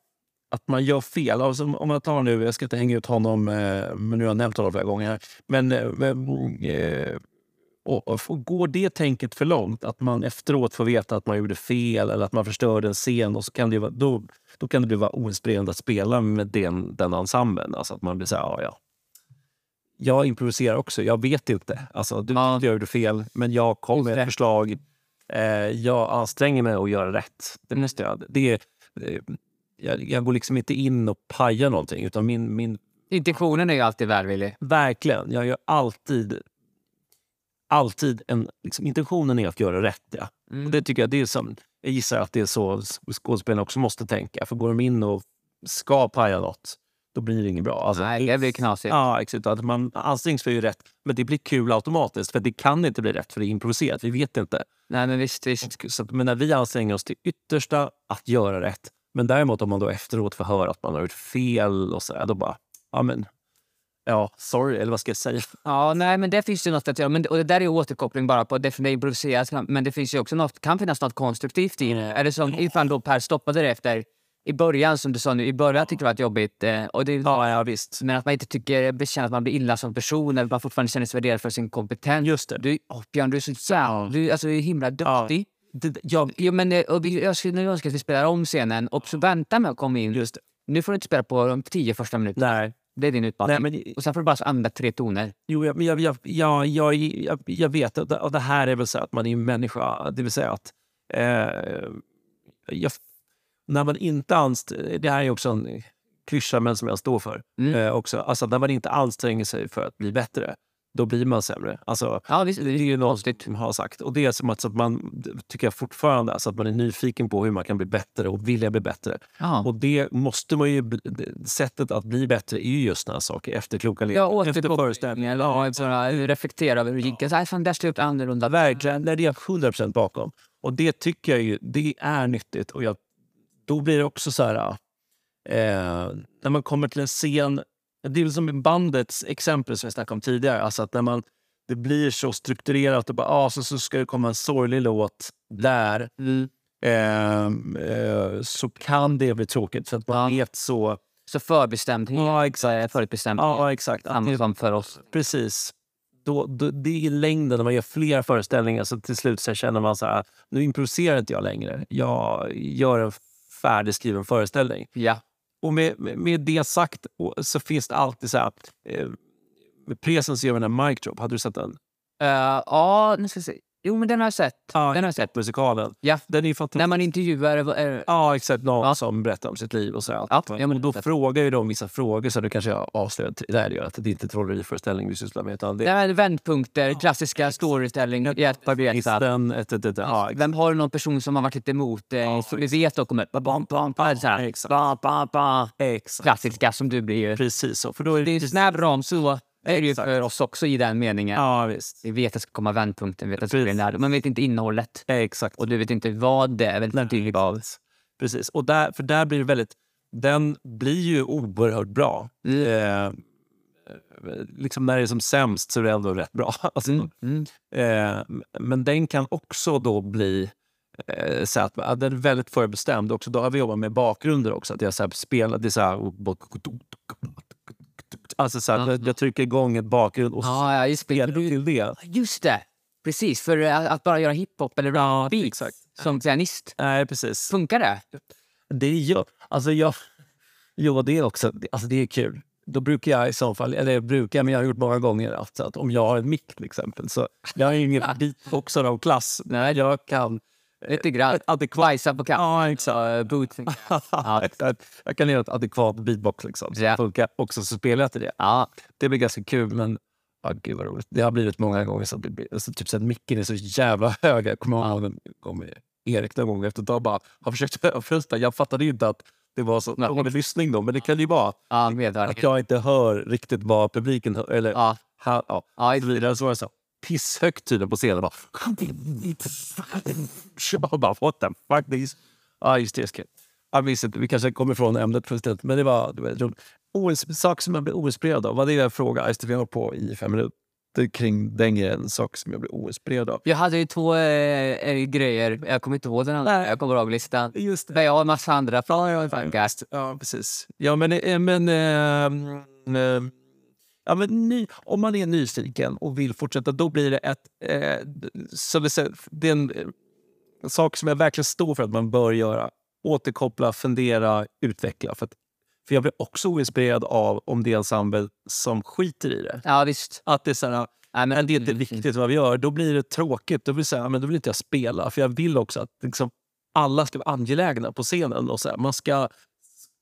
Speaker 2: att man gör fel. Alltså, om man tar nu, jag ska inte hänga ut honom, eh, men nu har jag nämnt honom flera gånger. Men, eh, eh, och, och, går det tänket för långt, att man efteråt får veta att man gjorde fel eller att man förstörde en scen, och så kan det, vara- då, då kan det bli vara oinspirerande att spela med den, den ensemblen. Alltså att man blir så här, ja, ja. Jag improviserar också, jag vet inte. Alltså, du
Speaker 1: Ja.
Speaker 2: jag gjorde fel, men jag kom
Speaker 1: Just
Speaker 2: med
Speaker 1: det.
Speaker 2: ett förslag. Eh, jag anstränger mig att göra rätt. Det, jag, det är, eh, jag, jag går liksom inte in och pajar någonting, utan min, min
Speaker 1: Intentionen är ju alltid välvillig.
Speaker 2: Verkligen. Jag gör alltid... Alltid en... Liksom, intentionen är att göra rätt. Ja.
Speaker 1: Mm.
Speaker 2: Och det tycker jag, det är som, jag gissar att det är så skådespelarna också måste tänka. För går de in och ska paja något, då blir det inget bra. Alltså,
Speaker 1: Nej, det blir knasigt.
Speaker 2: Ja, exakt. Att man anstränger sig för göra rätt, men det blir kul automatiskt. För det kan inte bli rätt, för det är improviserat. Vi vet inte.
Speaker 1: Nej, men visst, visst.
Speaker 2: Så, men när vi anstränger oss till yttersta att göra rätt, men däremot om man då efteråt får höra att man har gjort fel och så där, då bara, ja men, ja, sorry, eller vad ska jag säga?
Speaker 1: Ja, nej, men det finns ju något att göra. Men, och det där är återkoppling bara på det, är improviserat. Men det finns ju också något, kan finnas något konstruktivt i det. Är det som ifall då Per stoppade det efter i början, som du sa nu, i början tyckte det var jobbigt. Eh, och det,
Speaker 2: Ja, ja visst.
Speaker 1: Men att man inte tycker, känner att man blir illa som person eller man fortfarande känner sig värderad för sin kompetens.
Speaker 2: Just det.
Speaker 1: Du, oh, Björn, du är så jävla... Du, alltså, du är himla duktig.
Speaker 2: Det, jag,
Speaker 1: Jo, men, eh, jag skulle önska att vi spelar om scenen och så vänta med att komma in.
Speaker 2: just det.
Speaker 1: Nu får du inte spela på de tio första minuterna.
Speaker 2: Nej.
Speaker 1: Det är din utmaning.
Speaker 2: Nej, men,
Speaker 1: Och sen får du bara använda tre toner.
Speaker 2: jo, jag, jag, jag, jag, jag, jag, jag vet, och det, och det här är väl så att man är en människa. Det vill säga att eh, jag, när man inte anstränger Det här är också en klyscha, men som jag står för.
Speaker 1: Mm.
Speaker 2: Eh, också. Alltså, när man inte anstränger sig för att bli bättre, då blir man sämre. Alltså,
Speaker 1: Ja, visst.
Speaker 2: det är ju något som har sagt. Och det är som att, så att man, tycker jag fortfarande, alltså att man är nyfiken på hur man kan bli bättre och vilja bli bättre.
Speaker 1: Ja.
Speaker 2: Och det måste man ju, det- sättet att bli bättre är ju just här saker. Efterkloka.
Speaker 1: Ja,
Speaker 2: efter.
Speaker 1: Eller ja, bara reflektera över hur det gick. Så här, fan, där gjort annorlunda.
Speaker 2: Verkligen, det är jag 100% bakom. Och det tycker jag ju, det är nyttigt. Och jag, då blir det också så här, eh, när man kommer till en scen, det är som bandets exempel som jag snackade om tidigare. Alltså att när man, det blir så strukturerat och bara, ah, så, så ska det komma en sorglig låt där.
Speaker 1: Mm.
Speaker 2: Ehm, eh, så kan det bli tråkigt för att man vet så...
Speaker 1: Så förbestämdhet.
Speaker 2: Ja, exakt.
Speaker 1: Förutbestämdhet.
Speaker 2: Ja, exakt.
Speaker 1: Som för oss.
Speaker 2: Precis. Då, då, det är i längden, när man gör flera föreställningar, så till slut så känner man så här, nu improviserar inte jag längre. Jag gör en färdigskriven föreställning.
Speaker 1: Ja.
Speaker 2: Och med, med- det sagt så finns det alltid så här... Eh, med Presens gör vi den här Mic Drop. Hade du sett den?
Speaker 1: Uh, ja, nu ska vi se. Jo, men den har jag sett. Den har sett.
Speaker 2: Musikalen.
Speaker 1: Ja.
Speaker 2: Den är fantastisk.
Speaker 1: När man intervjuar... är-
Speaker 2: Ja, exakt. Någon
Speaker 1: Ja.
Speaker 2: som berättar om sitt liv och så.
Speaker 1: Ja, ja, men
Speaker 2: och då
Speaker 1: det-
Speaker 2: frågar ju de vissa frågor, så nu kanske jag avslöjar till- det gör att det är inte trolleriföreställning vi sysslar med. Utan det
Speaker 1: Det är vändpunkter, klassiska storytelling.
Speaker 2: Ett, ett, ett, ja,
Speaker 1: Vem har du någon person som har varit lite emot eh, som vi vet då kommer... Bam, bam, bam, så här.
Speaker 2: exakt.
Speaker 1: Bam, bam, bam.
Speaker 2: exakt.
Speaker 1: Klassiska som du blir.
Speaker 2: Precis så. För då är
Speaker 1: Det är
Speaker 2: det...
Speaker 1: snäv ram, så är det ju för oss också i den meningen.
Speaker 2: Ja, visst.
Speaker 1: Vi vet att det ska komma vändpunkten, vi vet att det ska bli vi vet inte innehållet.
Speaker 2: Exakt.
Speaker 1: Och du vet inte vad det är. Väldigt tydligt av.
Speaker 2: Precis. Och där, för där blir det väldigt... Den blir ju oerhört bra. Eh, liksom när det är som sämst så är det ändå rätt bra. Alltså,
Speaker 1: Mm.
Speaker 2: eh, men den kan också då bli eh, så att ja, den är väldigt förbestämd. Också, då har vi jobbat med bakgrunder också. Att jag så här spelar, det är så här, alltså så här, jag, jag trycker igång ett bakgrund och
Speaker 1: Ja, ja, just,
Speaker 2: spelar till det.
Speaker 1: just det. Precis, för att, att bara göra hiphop eller
Speaker 2: Ja,
Speaker 1: beats
Speaker 2: exakt.
Speaker 1: som pianist.
Speaker 2: Nej, precis.
Speaker 1: Funkar det?
Speaker 2: Det är ju, alltså jag, jo, det är också, alltså det är kul. Då brukar jag i så fall, eller brukar, men jag har gjort många gånger att, att om jag har en mick till exempel, så jag har ingen beatboxare av klass. Nej, jag kan
Speaker 1: Lite grann.
Speaker 2: adekvat...
Speaker 1: Bajsa på katt.
Speaker 2: Ja, exakt. Ja. jag kan göra ett adekvat beatbox liksom. Så
Speaker 1: Ja.
Speaker 2: funkar också, så spelar jag till det.
Speaker 1: Ja,
Speaker 2: Det blir ganska kul, men ja, gud vad roligt. Det har blivit många gånger så, alltså, typ så att micken är så jävla hög. Jag kommer ihåg en gång med Erik någon gång efter ett tag bara har försökt överrösta. Jag fattade inte att det var så dålig lyssning då, men det kan ju vara
Speaker 1: jag.
Speaker 2: att jag inte hör riktigt vad publiken hör. Eller,
Speaker 1: Ja.
Speaker 2: ha, ja.
Speaker 1: Ja,
Speaker 2: Så vidare så så pisshögt tydligen på scenen. Bara, jag bara, what the fuck? Det så- Ja, just det. Jag minns inte, vi kanske kommer ifrån ämnet för en men det var, det var roligt. OS, sak som jag blev oinspirerad av. Vad det är jag frågar Just det, vi har på i fem minuter kring den grejen. En sak som jag blev oinspirerad av.
Speaker 1: Jag hade ju två eh, eh, grejer. Jag kommer inte ihåg den andra. Jag kommer ihåg listan.
Speaker 2: Just
Speaker 1: Där jag och en massa andra från podcast.
Speaker 2: Ja, precis. Ja, men, eh, men, eh, eh, ja, men ny, om man är nyfiken och vill fortsätta, då blir det ett... Eh, så det, säger- det är en, eh, sak som jag verkligen står för att man bör göra. Återkoppla, fundera, utveckla. För, att, för jag blir också oinspirerad av om det är ensemble som skiter i det.
Speaker 1: Ja, visst.
Speaker 2: Att det är så här,
Speaker 1: Nej,
Speaker 2: men det är inte viktigt vad vi gör. Då blir det tråkigt. Då vill, säga, men då vill inte jag spela. För jag vill också att liksom, alla ska vara angelägna på scenen. Och så här, man ska,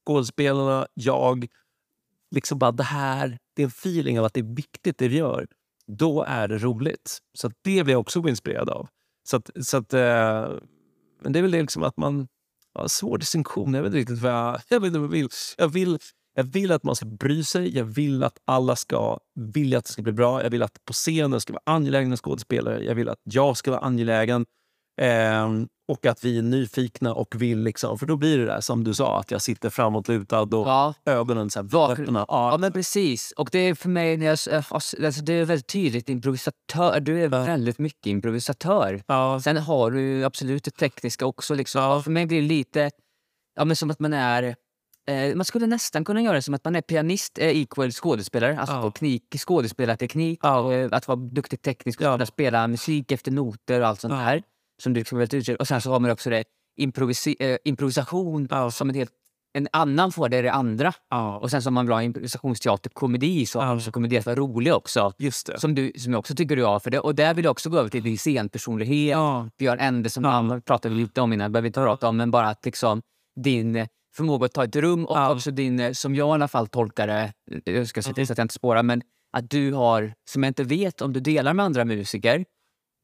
Speaker 2: skådespelarna, jag, liksom bara det här, det är en feeling av att det är viktigt det vi gör, då är det roligt. Så att det blir jag också inspirerad av. Så att, så att, eh, men det är väl det liksom att man... Ja, svår distinktion. Jag vet inte riktigt vad jag, jag, vet inte vad jag vill. Jag vill. Jag vill att man ska bry sig. Jag vill att alla ska vilja att det ska bli bra. Jag vill att på scenen ska vara angelägna skådespelare. Jag vill att jag ska vara angelägen. Ehm, och att vi är nyfikna och vill liksom... För då blir det där som du sa, att jag sitter framåtlutad och
Speaker 1: Ja.
Speaker 2: ögonen så här öppna.
Speaker 1: Ja
Speaker 2: Ja,
Speaker 1: men precis. Och det är för mig, när jag, alltså, det är väldigt tydligt improvisatör. Du är väldigt mycket improvisatör.
Speaker 2: ja,
Speaker 1: Sen har du absolut det tekniska också. Liksom. För mig blir det lite ja, men som att man är... Eh, man skulle nästan kunna göra det som att man är pianist, eh, equal skådespelare. Alltså
Speaker 2: Ja.
Speaker 1: knik, skådespelarteknik,
Speaker 2: Ja.
Speaker 1: eh, att vara duktig teknisk och
Speaker 2: Ja.
Speaker 1: spela musik efter noter och allt sånt
Speaker 2: Ja.
Speaker 1: här. Som du liksom väldigt uttryck. Och sen så har man också det eh, improvisation
Speaker 2: Ja.
Speaker 1: som en helt en annan får det är det andra.
Speaker 2: ja.
Speaker 1: Och sen så har man bra improvisationsteater, komedi, så
Speaker 2: Ja.
Speaker 1: har också komedi att vara rolig också.
Speaker 2: Just det.
Speaker 1: Som, du, som jag också tycker du har. För det. Och där vill jag också gå över till din scenpersonlighet.
Speaker 2: Ja.
Speaker 1: Har Ende som ja. pratade vi lite om innan, behöver inte prata om, men bara att liksom din eh, förmåga att ta ett rum och
Speaker 2: Ja.
Speaker 1: också din, eh, som jag i alla fall tolkar det, eh, jag ska se till så att jag inte spårar, men att du har, som jag inte vet om du delar med andra musiker,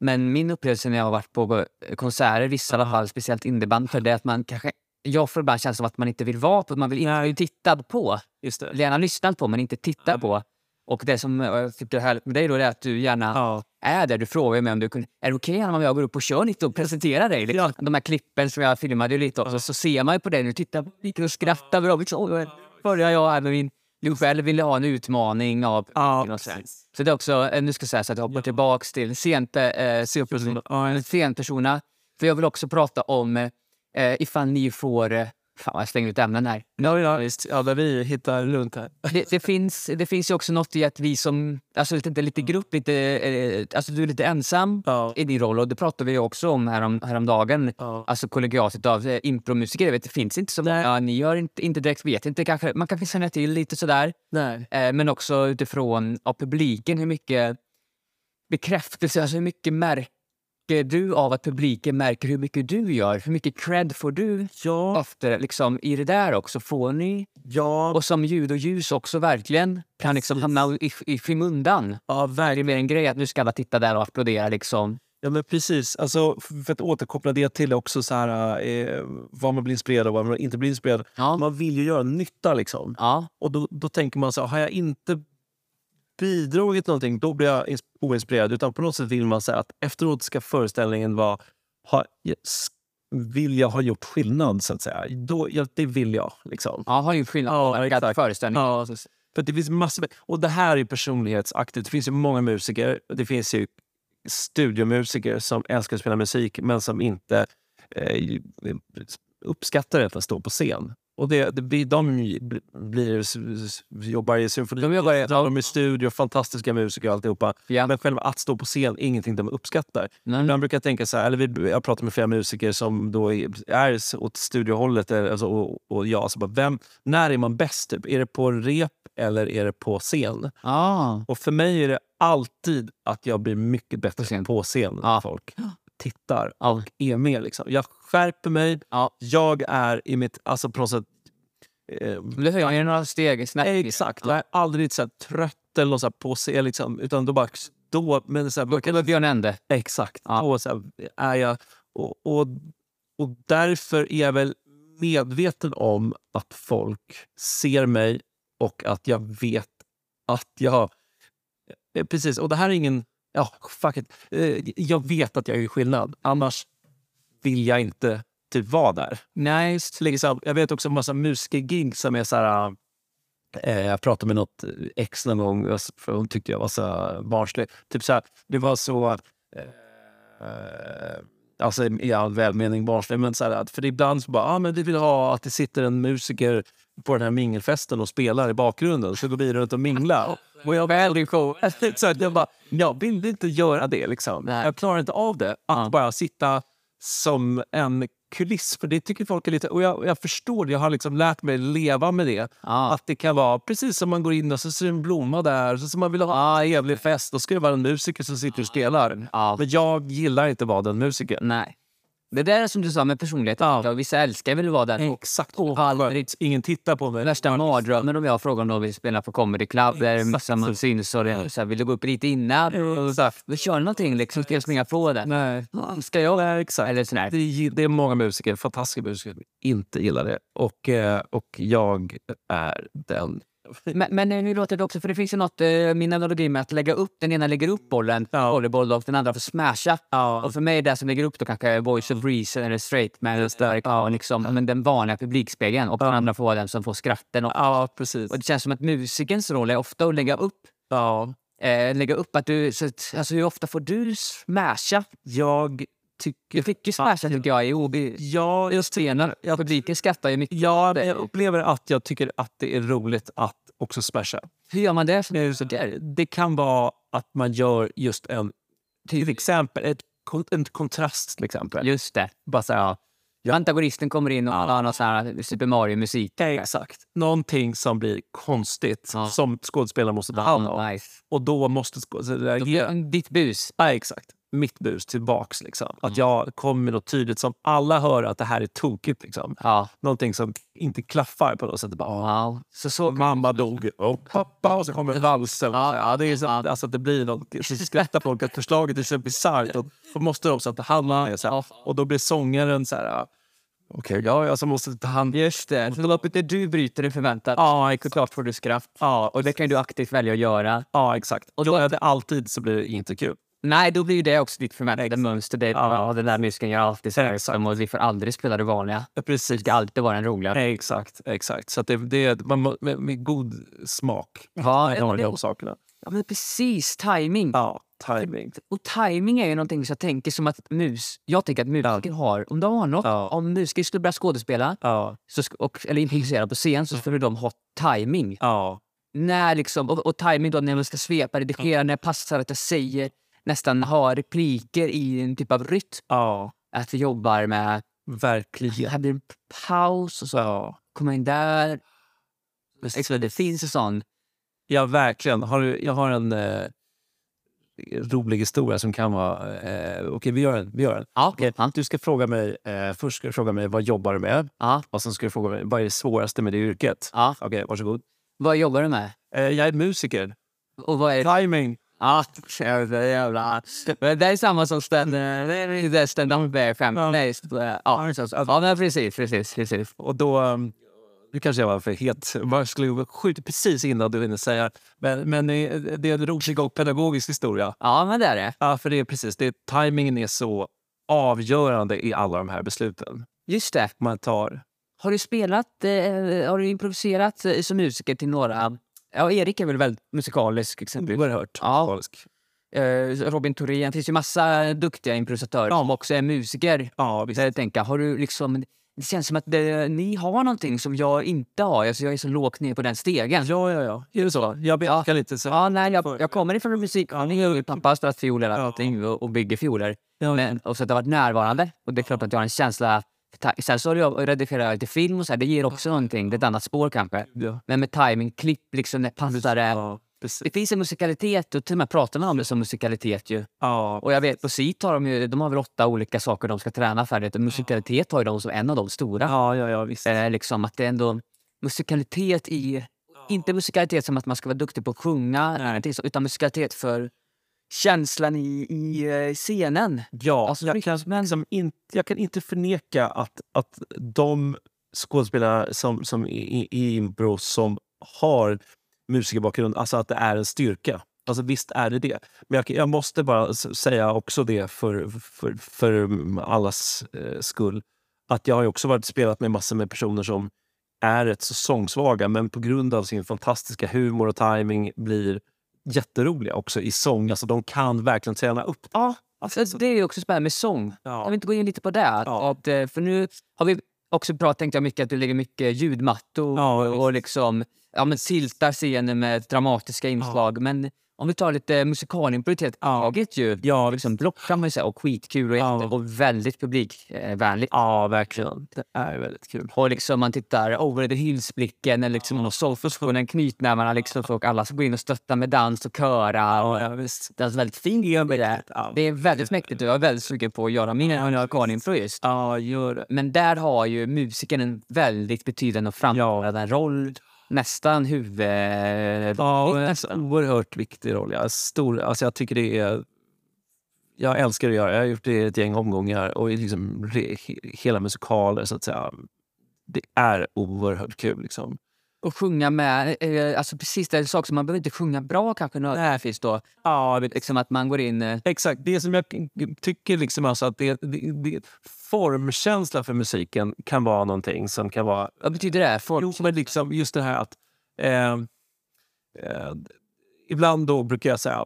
Speaker 1: men min upplevelse när jag har varit på eh, konserter, vissa i alla fall, speciellt indieband, för det är att man kanske, jag får ibland känslan av att man inte vill vara på, man vill inte bli tittad på.
Speaker 2: Just det.
Speaker 1: Gärna lyssnat på men inte tittat på. Och det som eh, jag tycker är härligt med dig då är att du gärna
Speaker 2: Ja.
Speaker 1: är där. Du frågar mig om du kunde, är det okej om jag går upp och kör lite och presenterar dig? Liksom. De här klippen som jag filmade lite också, så ser man ju på dig när du tittar på lite och skrattar bra. Liksom, "Oj, börjar jag här med min... Du själv ville ha en utmaning av...
Speaker 2: Ja,
Speaker 1: så, det är också, eh, nu ska jag säga så att jag hoppar tillbaks till sent, eh, scenperson-
Speaker 2: Ja,
Speaker 1: scenpersona. För jag vill också prata om eh, ifall ni får... Fan vad jag slänger ut ämnen här.
Speaker 2: Ja, ja, visst. Ja, där vi hittar runt här.
Speaker 1: Det, det, finns, det finns ju också något i att vi som, alltså lite, lite grupp, lite, eh, alltså du är lite ensam
Speaker 2: Ja.
Speaker 1: i din roll och det pratade vi också om härom, häromdagen.
Speaker 2: Ja.
Speaker 1: Alltså kollegiatet av eh, impromusiker, jag vet, det finns inte så många, ni gör inte, inte direkt, vet inte, kanske, man kanske känner till lite sådär.
Speaker 2: Nej.
Speaker 1: Eh, men också utifrån av publiken, hur mycket bekräftelse, alltså hur mycket märker du av att publiken märker hur mycket du gör? Hur mycket cred får du
Speaker 2: Ja.
Speaker 1: efter, liksom, i det där också? Får ni?
Speaker 2: Ja,
Speaker 1: Och som ljud och ljus också verkligen kan liksom hamna i, i skymundan.
Speaker 2: ja,
Speaker 1: Det är mer en grej att nu ska alla titta där och applådera. Liksom.
Speaker 2: Ja, men precis. Alltså, för att återkoppla det till också så här, eh, vad man blir inspirerad av vad man inte blir inspirerad.
Speaker 1: Ja.
Speaker 2: Man vill ju göra nytta. Liksom.
Speaker 1: Ja.
Speaker 2: Och då, då tänker man så här, har jag inte bidragit någonting, då blir jag ins- oinspirerad. Utan på något sätt vill man säga att efteråt ska föreställningen vara... Ha, vill jag ha gjort skillnad, så att säga. Då, ja, det vill jag. Liksom.
Speaker 1: ja, har ju skillnad
Speaker 2: Ja, exakt. Ja, för det finns massor Och det här är personlighetsaktigt. Det finns ju många musiker. Det finns ju studiomusiker som älskar att spela musik men som inte eh, uppskattar det att stå på scen. Och det, det, de blir, jobbar i symfoni,
Speaker 1: De jobbar i-
Speaker 2: de är i studio, fantastiska musiker och alltihopa.
Speaker 1: Ja.
Speaker 2: Men själva att stå på scen är ingenting de uppskattar.
Speaker 1: Nej.
Speaker 2: Ibland brukar jag tänka så här, eller vi, jag pratar med flera musiker som då är, åt studiohållet eh, alltså, och, och jag. Så bara, vem, när är man bäst? Typ? Är det på rep eller är det på scen?
Speaker 1: Ja.
Speaker 2: Och för mig är det alltid att jag blir mycket bättre
Speaker 1: På scen.
Speaker 2: på scen.
Speaker 1: Ja.
Speaker 2: Folk tittar
Speaker 1: Ja.
Speaker 2: och är med. Liksom. Jag skärper mig.
Speaker 1: Ja.
Speaker 2: Jag är i mitt... Alltså på något sätt... Eh,
Speaker 1: Det höjer några steg snabbt.
Speaker 2: exakt. Jag är aldrig så här, trött eller så här, på scen. Liksom, utan då bara... Då, men så här,
Speaker 1: Eller Björn Ende.
Speaker 2: Exakt.
Speaker 1: Ja.
Speaker 2: Och så här är jag, och, och, och därför är jag väl medveten om att folk ser mig och att jag vet att jag... eh, Precis, och det här är ingen... Ja, fuck it. Eh, Jag vet att jag gör skillnad. Annars vill jag inte typ vara där.
Speaker 1: Nej,
Speaker 2: Så liksom, jag vet också en massa musikergig som är så här... Eh, jag pratade med något ex någon gång, för hon tyckte jag var så barnslig. Typ så här, det var så... Eh, alltså i all välmening barnslig, men så här, att- för ibland så bara, ah, men vi vill ha att det sitter en musiker på den här mingelfesten och spelar i bakgrunden, så går vi runt och minglar. Och jag väldigt cool. så att jag bara, jag vill inte göra det liksom. Jag klarar inte av det. Att bara sitta som en kuliss, för det tycker folk är lite... Och jag, jag förstår det, jag har liksom lärt mig leva med det.
Speaker 1: Ja.
Speaker 2: Att det kan vara precis som man går in och så ser en blomma där, så, så man vill ha en trevlig fest, då ska det vara en musiker som sitter och spelar.
Speaker 1: Ja.
Speaker 2: Men jag gillar inte att vara den musikern.
Speaker 1: Nej. Det där är som du sa med personlighet. Ja. Vissa älskar väl att vara där.
Speaker 2: Exakt.
Speaker 1: Och aldrig
Speaker 2: Ingen tittar på mig.
Speaker 1: värsta mardrömmen om jag frågar om de vill spela på comedy club där massa man syns och det, så här, vill du gå upp lite innan? Vi kör någonting liksom, ska jag springa på det?
Speaker 2: Nej.
Speaker 1: Ska jag?
Speaker 2: Nej, exakt.
Speaker 1: Eller sådär.
Speaker 2: Det, är- det är många musiker, fantastiska musiker, som inte gillar det. Och, eh, och jag är den.
Speaker 1: Men, men hur låter det också? För det finns ju något, eh, min analogi med att lägga upp, den ena lägger upp bollen,
Speaker 2: Ja.
Speaker 1: volleyboll, och den andra får smasha.
Speaker 2: Ja.
Speaker 1: Och för mig, det som lägger upp då kanske är Voice of Reason eller Straight Man.
Speaker 2: Just det.
Speaker 1: Ja, liksom, men den vanliga publikspegeln. Och den andra får vara den som får skratten. Och,
Speaker 2: Ja, precis.
Speaker 1: och det känns som att musikerns roll är ofta att lägga upp
Speaker 2: Ja.
Speaker 1: eh, lägga upp att du... Så, alltså hur ofta får du smasha?
Speaker 2: Jag Tycker...
Speaker 1: fick ju smasha tycker jag i OB.
Speaker 2: Ja,
Speaker 1: Just scenen. Publiken skrattar ju mycket.
Speaker 2: ja, jag upplever att jag tycker att det är roligt att också smasha.
Speaker 1: Hur gör man det?
Speaker 2: Så det, det kan vara att man gör just en... Till exempel ett, en kontrast till exempel.
Speaker 1: Just det.
Speaker 2: Bara så här,
Speaker 1: Antagonisten kommer in och har någon sån här Super Mario-musik.
Speaker 2: Exakt. Någonting som blir konstigt
Speaker 1: Ja.
Speaker 2: som skådespelaren måste ta hand om.
Speaker 1: Ja.
Speaker 2: Och då måste skådespelaren
Speaker 1: Ditt bus.
Speaker 2: Ja, exakt. Mitt bus tillbaks. Liksom. Att jag kommer med något tydligt som alla hör att det här är tokigt. Liksom.
Speaker 1: Ja.
Speaker 2: Någonting som inte klaffar på något sätt. Bara,
Speaker 1: Wow. Så så...
Speaker 2: Mamma dog och pappa och så kommer valsen.
Speaker 1: Ja,
Speaker 2: Ja, det är så, alltså att det blir något. Så skrattar folk att förslaget är så bisarrt. Och då måste de så att ta hand om det. Så här. Och då blir sångaren så här... Okej, ja, jag som måste ta hand
Speaker 1: Just det. Så loppet där du bryter det förväntat.
Speaker 2: Ja,
Speaker 1: Såklart får du skratt. Ja, och det kan du aktivt välja att göra.
Speaker 2: Ja, exakt. Och då är det alltid så blir det inte kul.
Speaker 1: Nej, då blir ju det också ditt förväntade mönster. Det,
Speaker 2: Ja.
Speaker 1: ja. den där musiken gör alltid så här. Vi får aldrig spela det vanliga.
Speaker 2: Ja,
Speaker 1: Det
Speaker 2: Precis.
Speaker 1: ska alltid vara den roliga.
Speaker 2: Exakt, exakt. Så det, det man, med, med god smak.
Speaker 1: Ja, det-
Speaker 2: de sakerna.
Speaker 1: Ja, men precis. Timing.
Speaker 2: Ja, timing.
Speaker 1: Och timing är ju någonting som jag tänker som att mus... Jag tänker att musiker har... Om de har något...
Speaker 2: Ja.
Speaker 1: Om musiker skulle börja skådespela
Speaker 2: Ja,
Speaker 1: så, och, eller improvisera på scen så skulle de ha timing.
Speaker 2: ja,
Speaker 1: När liksom, och, och timing då när man ska svepa, redigera, när det passar att jag säger nästan ha repliker i en typ av rytm.
Speaker 2: ja.
Speaker 1: Att vi jobbar med...
Speaker 2: Verkligen.
Speaker 1: Här blir en paus och så
Speaker 2: Ja,
Speaker 1: kommer in där. Exakt, det finns en sån.
Speaker 2: ja verkligen. Har du, jag har en eh, rolig historia som kan vara... Eh, Okej, vi gör den. Vi gör den.
Speaker 1: Ja, ja.
Speaker 2: Du ska fråga mig... Eh, först ska du fråga mig vad jobbar du med?
Speaker 1: ja,
Speaker 2: Och sen ska du fråga mig vad är det svåraste med det yrket?
Speaker 1: ja.
Speaker 2: Okej, varsågod.
Speaker 1: Vad jobbar du med?
Speaker 2: Eh, jag är musiker.
Speaker 1: Och vad är?
Speaker 2: Timing.
Speaker 1: Ja, jävla jävla... Men det är samma som det det stand-up fem.
Speaker 2: Ja.
Speaker 1: Nej, st- ja, så- så- ja, men precis, precis, precis.
Speaker 2: Och då... um, Nu kanske jag var för het. Jag skulle skjuta precis innan du hinner säga. Men, men eh, det är en rolig och pedagogisk historia.
Speaker 1: Ja, men det är det.
Speaker 2: Ja, för det är precis det. Timingen är så avgörande i alla de här besluten
Speaker 1: Just det.
Speaker 2: man tar.
Speaker 1: Har du spelat, eh, har du improviserat eh, som musiker till några... Ja, Erik är väl väldigt musikalisk exempelvis.
Speaker 2: Oerhört
Speaker 1: Ja.
Speaker 2: musikalisk.
Speaker 1: Eh, Robin Thorén. Det finns ju massa duktiga improvisatörer som också är musiker.
Speaker 2: Ja, visst.
Speaker 1: Så jag tänker, har du liksom... Det känns som att det, ni har någonting som jag inte har. Alltså jag är så lågt ner på den stegen.
Speaker 2: Ja, ja, ja. Är det så? Jag bekar lite så.
Speaker 1: Ja, nej, jag, jag kommer ifrån musik. Ja, pappa har spelat fiol och, och bygger fioler. Men, och så att det har varit närvarande. Och det är klart att jag har en känsla. Sen så har jag redigerat lite film och så här, det ger också någonting. Det är ett annat spår kanske.
Speaker 2: Ja.
Speaker 1: Men med timing, klipp, liksom, när passar det.
Speaker 2: Ja.
Speaker 1: Det finns en musikalitet och till och med pratar man om det som musikalitet ju.
Speaker 2: Ja,
Speaker 1: Och jag vet på SIT har de ju, de har väl åtta olika saker de ska träna färdigt. Och musikalitet har ju de som en av de stora.
Speaker 2: ja, ja, ja visst.
Speaker 1: Eh, liksom att det är ändå musikalitet i... Inte musikalitet som att man ska vara duktig på att sjunga, nej, det utan musikalitet för känslan i, i eh, scenen.
Speaker 2: Ja,
Speaker 1: Alltså,
Speaker 2: jag, kan, liksom inte, jag kan inte förneka att, att de skådespelare som, som i, i, i impro som har musikerbakgrund, alltså att det är en styrka. Alltså visst är det det. Men jag, jag måste bara säga också det för, för, för allas eh, skull. Att jag har också varit spelat med massor med personer som är rätt så sångsvaga men på grund av sin fantastiska humor och timing blir jätteroliga också i sång. Alltså de kan verkligen träna upp.
Speaker 1: Ja, alltså, det är också spännande med sång.
Speaker 2: Ja.
Speaker 1: Jag vill inte gå in lite på det.
Speaker 2: Ja.
Speaker 1: att, eh, för nu har vi också bra, tänkte jag mycket, att du lägger mycket ljudmattor
Speaker 2: Ja,
Speaker 1: och, och liksom ja, men siltar scenen med dramatiska inslag. Men om vi tar lite musikalimproviterat taget ju.
Speaker 2: Ja,
Speaker 1: Liksom block kan man ju säga och skitkul och,
Speaker 2: Ja.
Speaker 1: och väldigt publikvänligt.
Speaker 2: Ja, verkligen. Det är väldigt kul.
Speaker 1: Och liksom man tittar over the hills-blicken eller liksom ja. soulfusionen, knytnävarna liksom och alla ska gå in och stötta med dans och köra.
Speaker 2: Ja, ja visst.
Speaker 1: Det är alltså väldigt fint med det.
Speaker 2: Ja.
Speaker 1: Det är väldigt mäktigt och jag är väldigt sugen på att göra min musikalimpro just.
Speaker 2: Ja, gör det.
Speaker 1: Men där har ju musiken en väldigt betydande och framträdande roll. Nästan huvud...
Speaker 2: Ja, men en oerhört viktig roll. Ja. Stor, alltså jag tycker det är... Jag älskar att göra Jag har gjort det ett gäng omgångar och liksom re, he- hela musikaler så att säga. Det är oerhört kul liksom.
Speaker 1: Och sjunga med, eh, alltså precis det är en sak som man behöver inte sjunga bra kanske nödvändigtvis då.
Speaker 2: Ja,
Speaker 1: Liksom att man går in... Eh,
Speaker 2: Exakt. Det som jag tycker liksom alltså att det, det, det, formkänsla för musiken kan vara någonting som kan vara
Speaker 1: vad betyder det? Folk,
Speaker 2: Jo, men liksom just det här att... Eh, eh, ibland då brukar jag säga...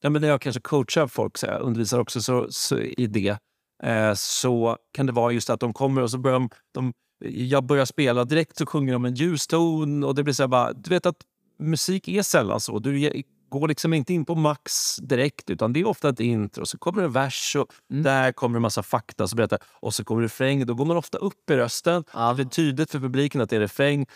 Speaker 2: Ja, men när jag kanske coachar folk, så jag undervisar också så, så i det, eh, så kan det vara just att de kommer och så börjar de, de... Jag börjar spela direkt så sjunger de en ljuston och det blir så här bara... Du vet att musik är sällan så. Du går liksom inte in på max direkt utan det är ofta ett intro. Så kommer en vers och där kommer en massa fakta som berättar. Och så kommer refräng. Då går man ofta upp i rösten.
Speaker 1: Ja.
Speaker 2: Det är tydligt för publiken att det är refräng.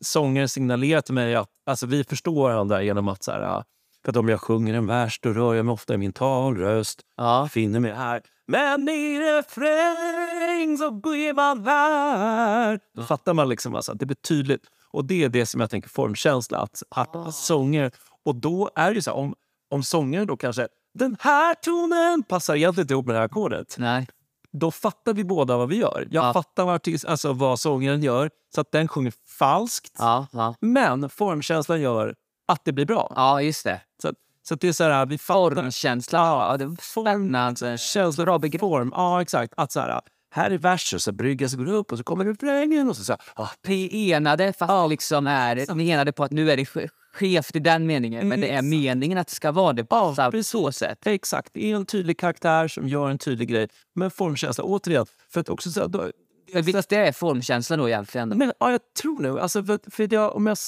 Speaker 2: Sångaren signalerar till mig att alltså, vi förstår varandra genom att så här, för att om jag sjunger en vers då rör jag mig ofta i min talröst.
Speaker 1: ja.
Speaker 2: Finner mig här. Men i refräng så blir man här. Då fattar man liksom alltså, att det blir tydligt. Och det är det som jag tänker formkänsla. Att, att sånger. Och då är det ju så här, om, om sångaren då kanske den här tonen passar egentligen inte ihop med det här ackordet
Speaker 1: Nej.
Speaker 2: då fattar vi båda vad vi gör. Jag
Speaker 1: Ja.
Speaker 2: fattar vad, artist, alltså vad sångaren gör, så att den sjunger falskt.
Speaker 1: Ja, ja.
Speaker 2: Men formkänslan gör att det blir bra.
Speaker 1: ja, just det.
Speaker 2: Så, att- så det är så här, vi.
Speaker 1: Formkänsla. Ja, det spännande.
Speaker 2: Känsla, bra begrepp. Form. Ja, exakt. Att så här, här är versen, så bryggan så går upp och så kommer refrängen och så, så här, ah,
Speaker 1: Vi enade fast det liksom är vi enade på att nu är det ske- skevt i den meningen. Men det är meningen att det ska vara det på
Speaker 2: Ja,
Speaker 1: så sätt.
Speaker 2: Exakt. Det är en tydlig karaktär som gör en tydlig grej. Men formkänsla, återigen, för att också så här, då,
Speaker 1: Men Visst det är formkänslan då egentligen?
Speaker 2: Men ja, jag tror nog... Alltså, för, för jag, om jag,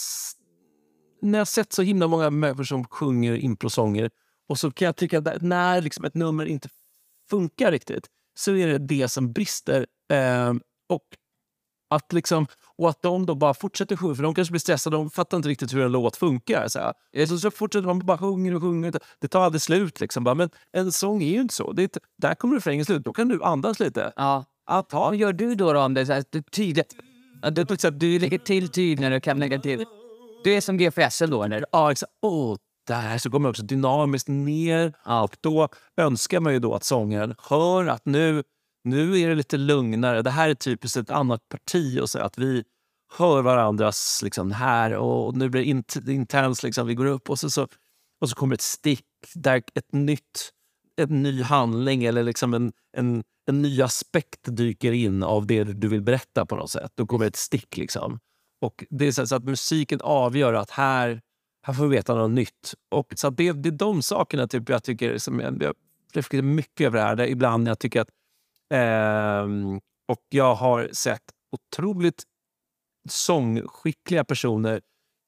Speaker 2: när jag har sett så himla många människor som sjunger improsånger och så kan jag tycka att när liksom ett nummer inte funkar riktigt så är det det som brister. Eh, och, att liksom, och att de då bara fortsätter sjunga, för de kanske blir stressade, de fattar inte riktigt hur en låt funkar. Så, här. så, så fortsätter de bara sjunger och sjunger. Det tar aldrig slut. Liksom. Bara, men en sång är ju inte så. Det inte- där kommer refrängen slut. Då kan du andas lite.
Speaker 1: Ja.
Speaker 2: Att ha
Speaker 1: Vad gör du då, då om det är så här, du, tydligt? Du, du, du lägger till tydligt när du kan lägga till. Du är som GFS då eller?
Speaker 2: Ja, exakt. Oh, där så går man också dynamiskt ner.
Speaker 1: Ja.
Speaker 2: Och då önskar man ju då att sångaren hör att nu, nu är det lite lugnare. Det här är typiskt ett annat parti och så att vi hör varandras liksom här och nu blir det int- intens. Liksom, vi går upp och så, så, och så kommer ett stick där ett nytt, en ny handling eller liksom en, en, en ny aspekt dyker in av det du vill berätta på något sätt. Då kommer ett stick liksom. Och det är så så att musiken avgör att här, här får vi veta något nytt. Och så det, det är de sakerna typ jag tycker som jag, jag reflekterar mycket över det här. Där ibland jag tycker att... ehm, och jag har sett otroligt sångskickliga personer.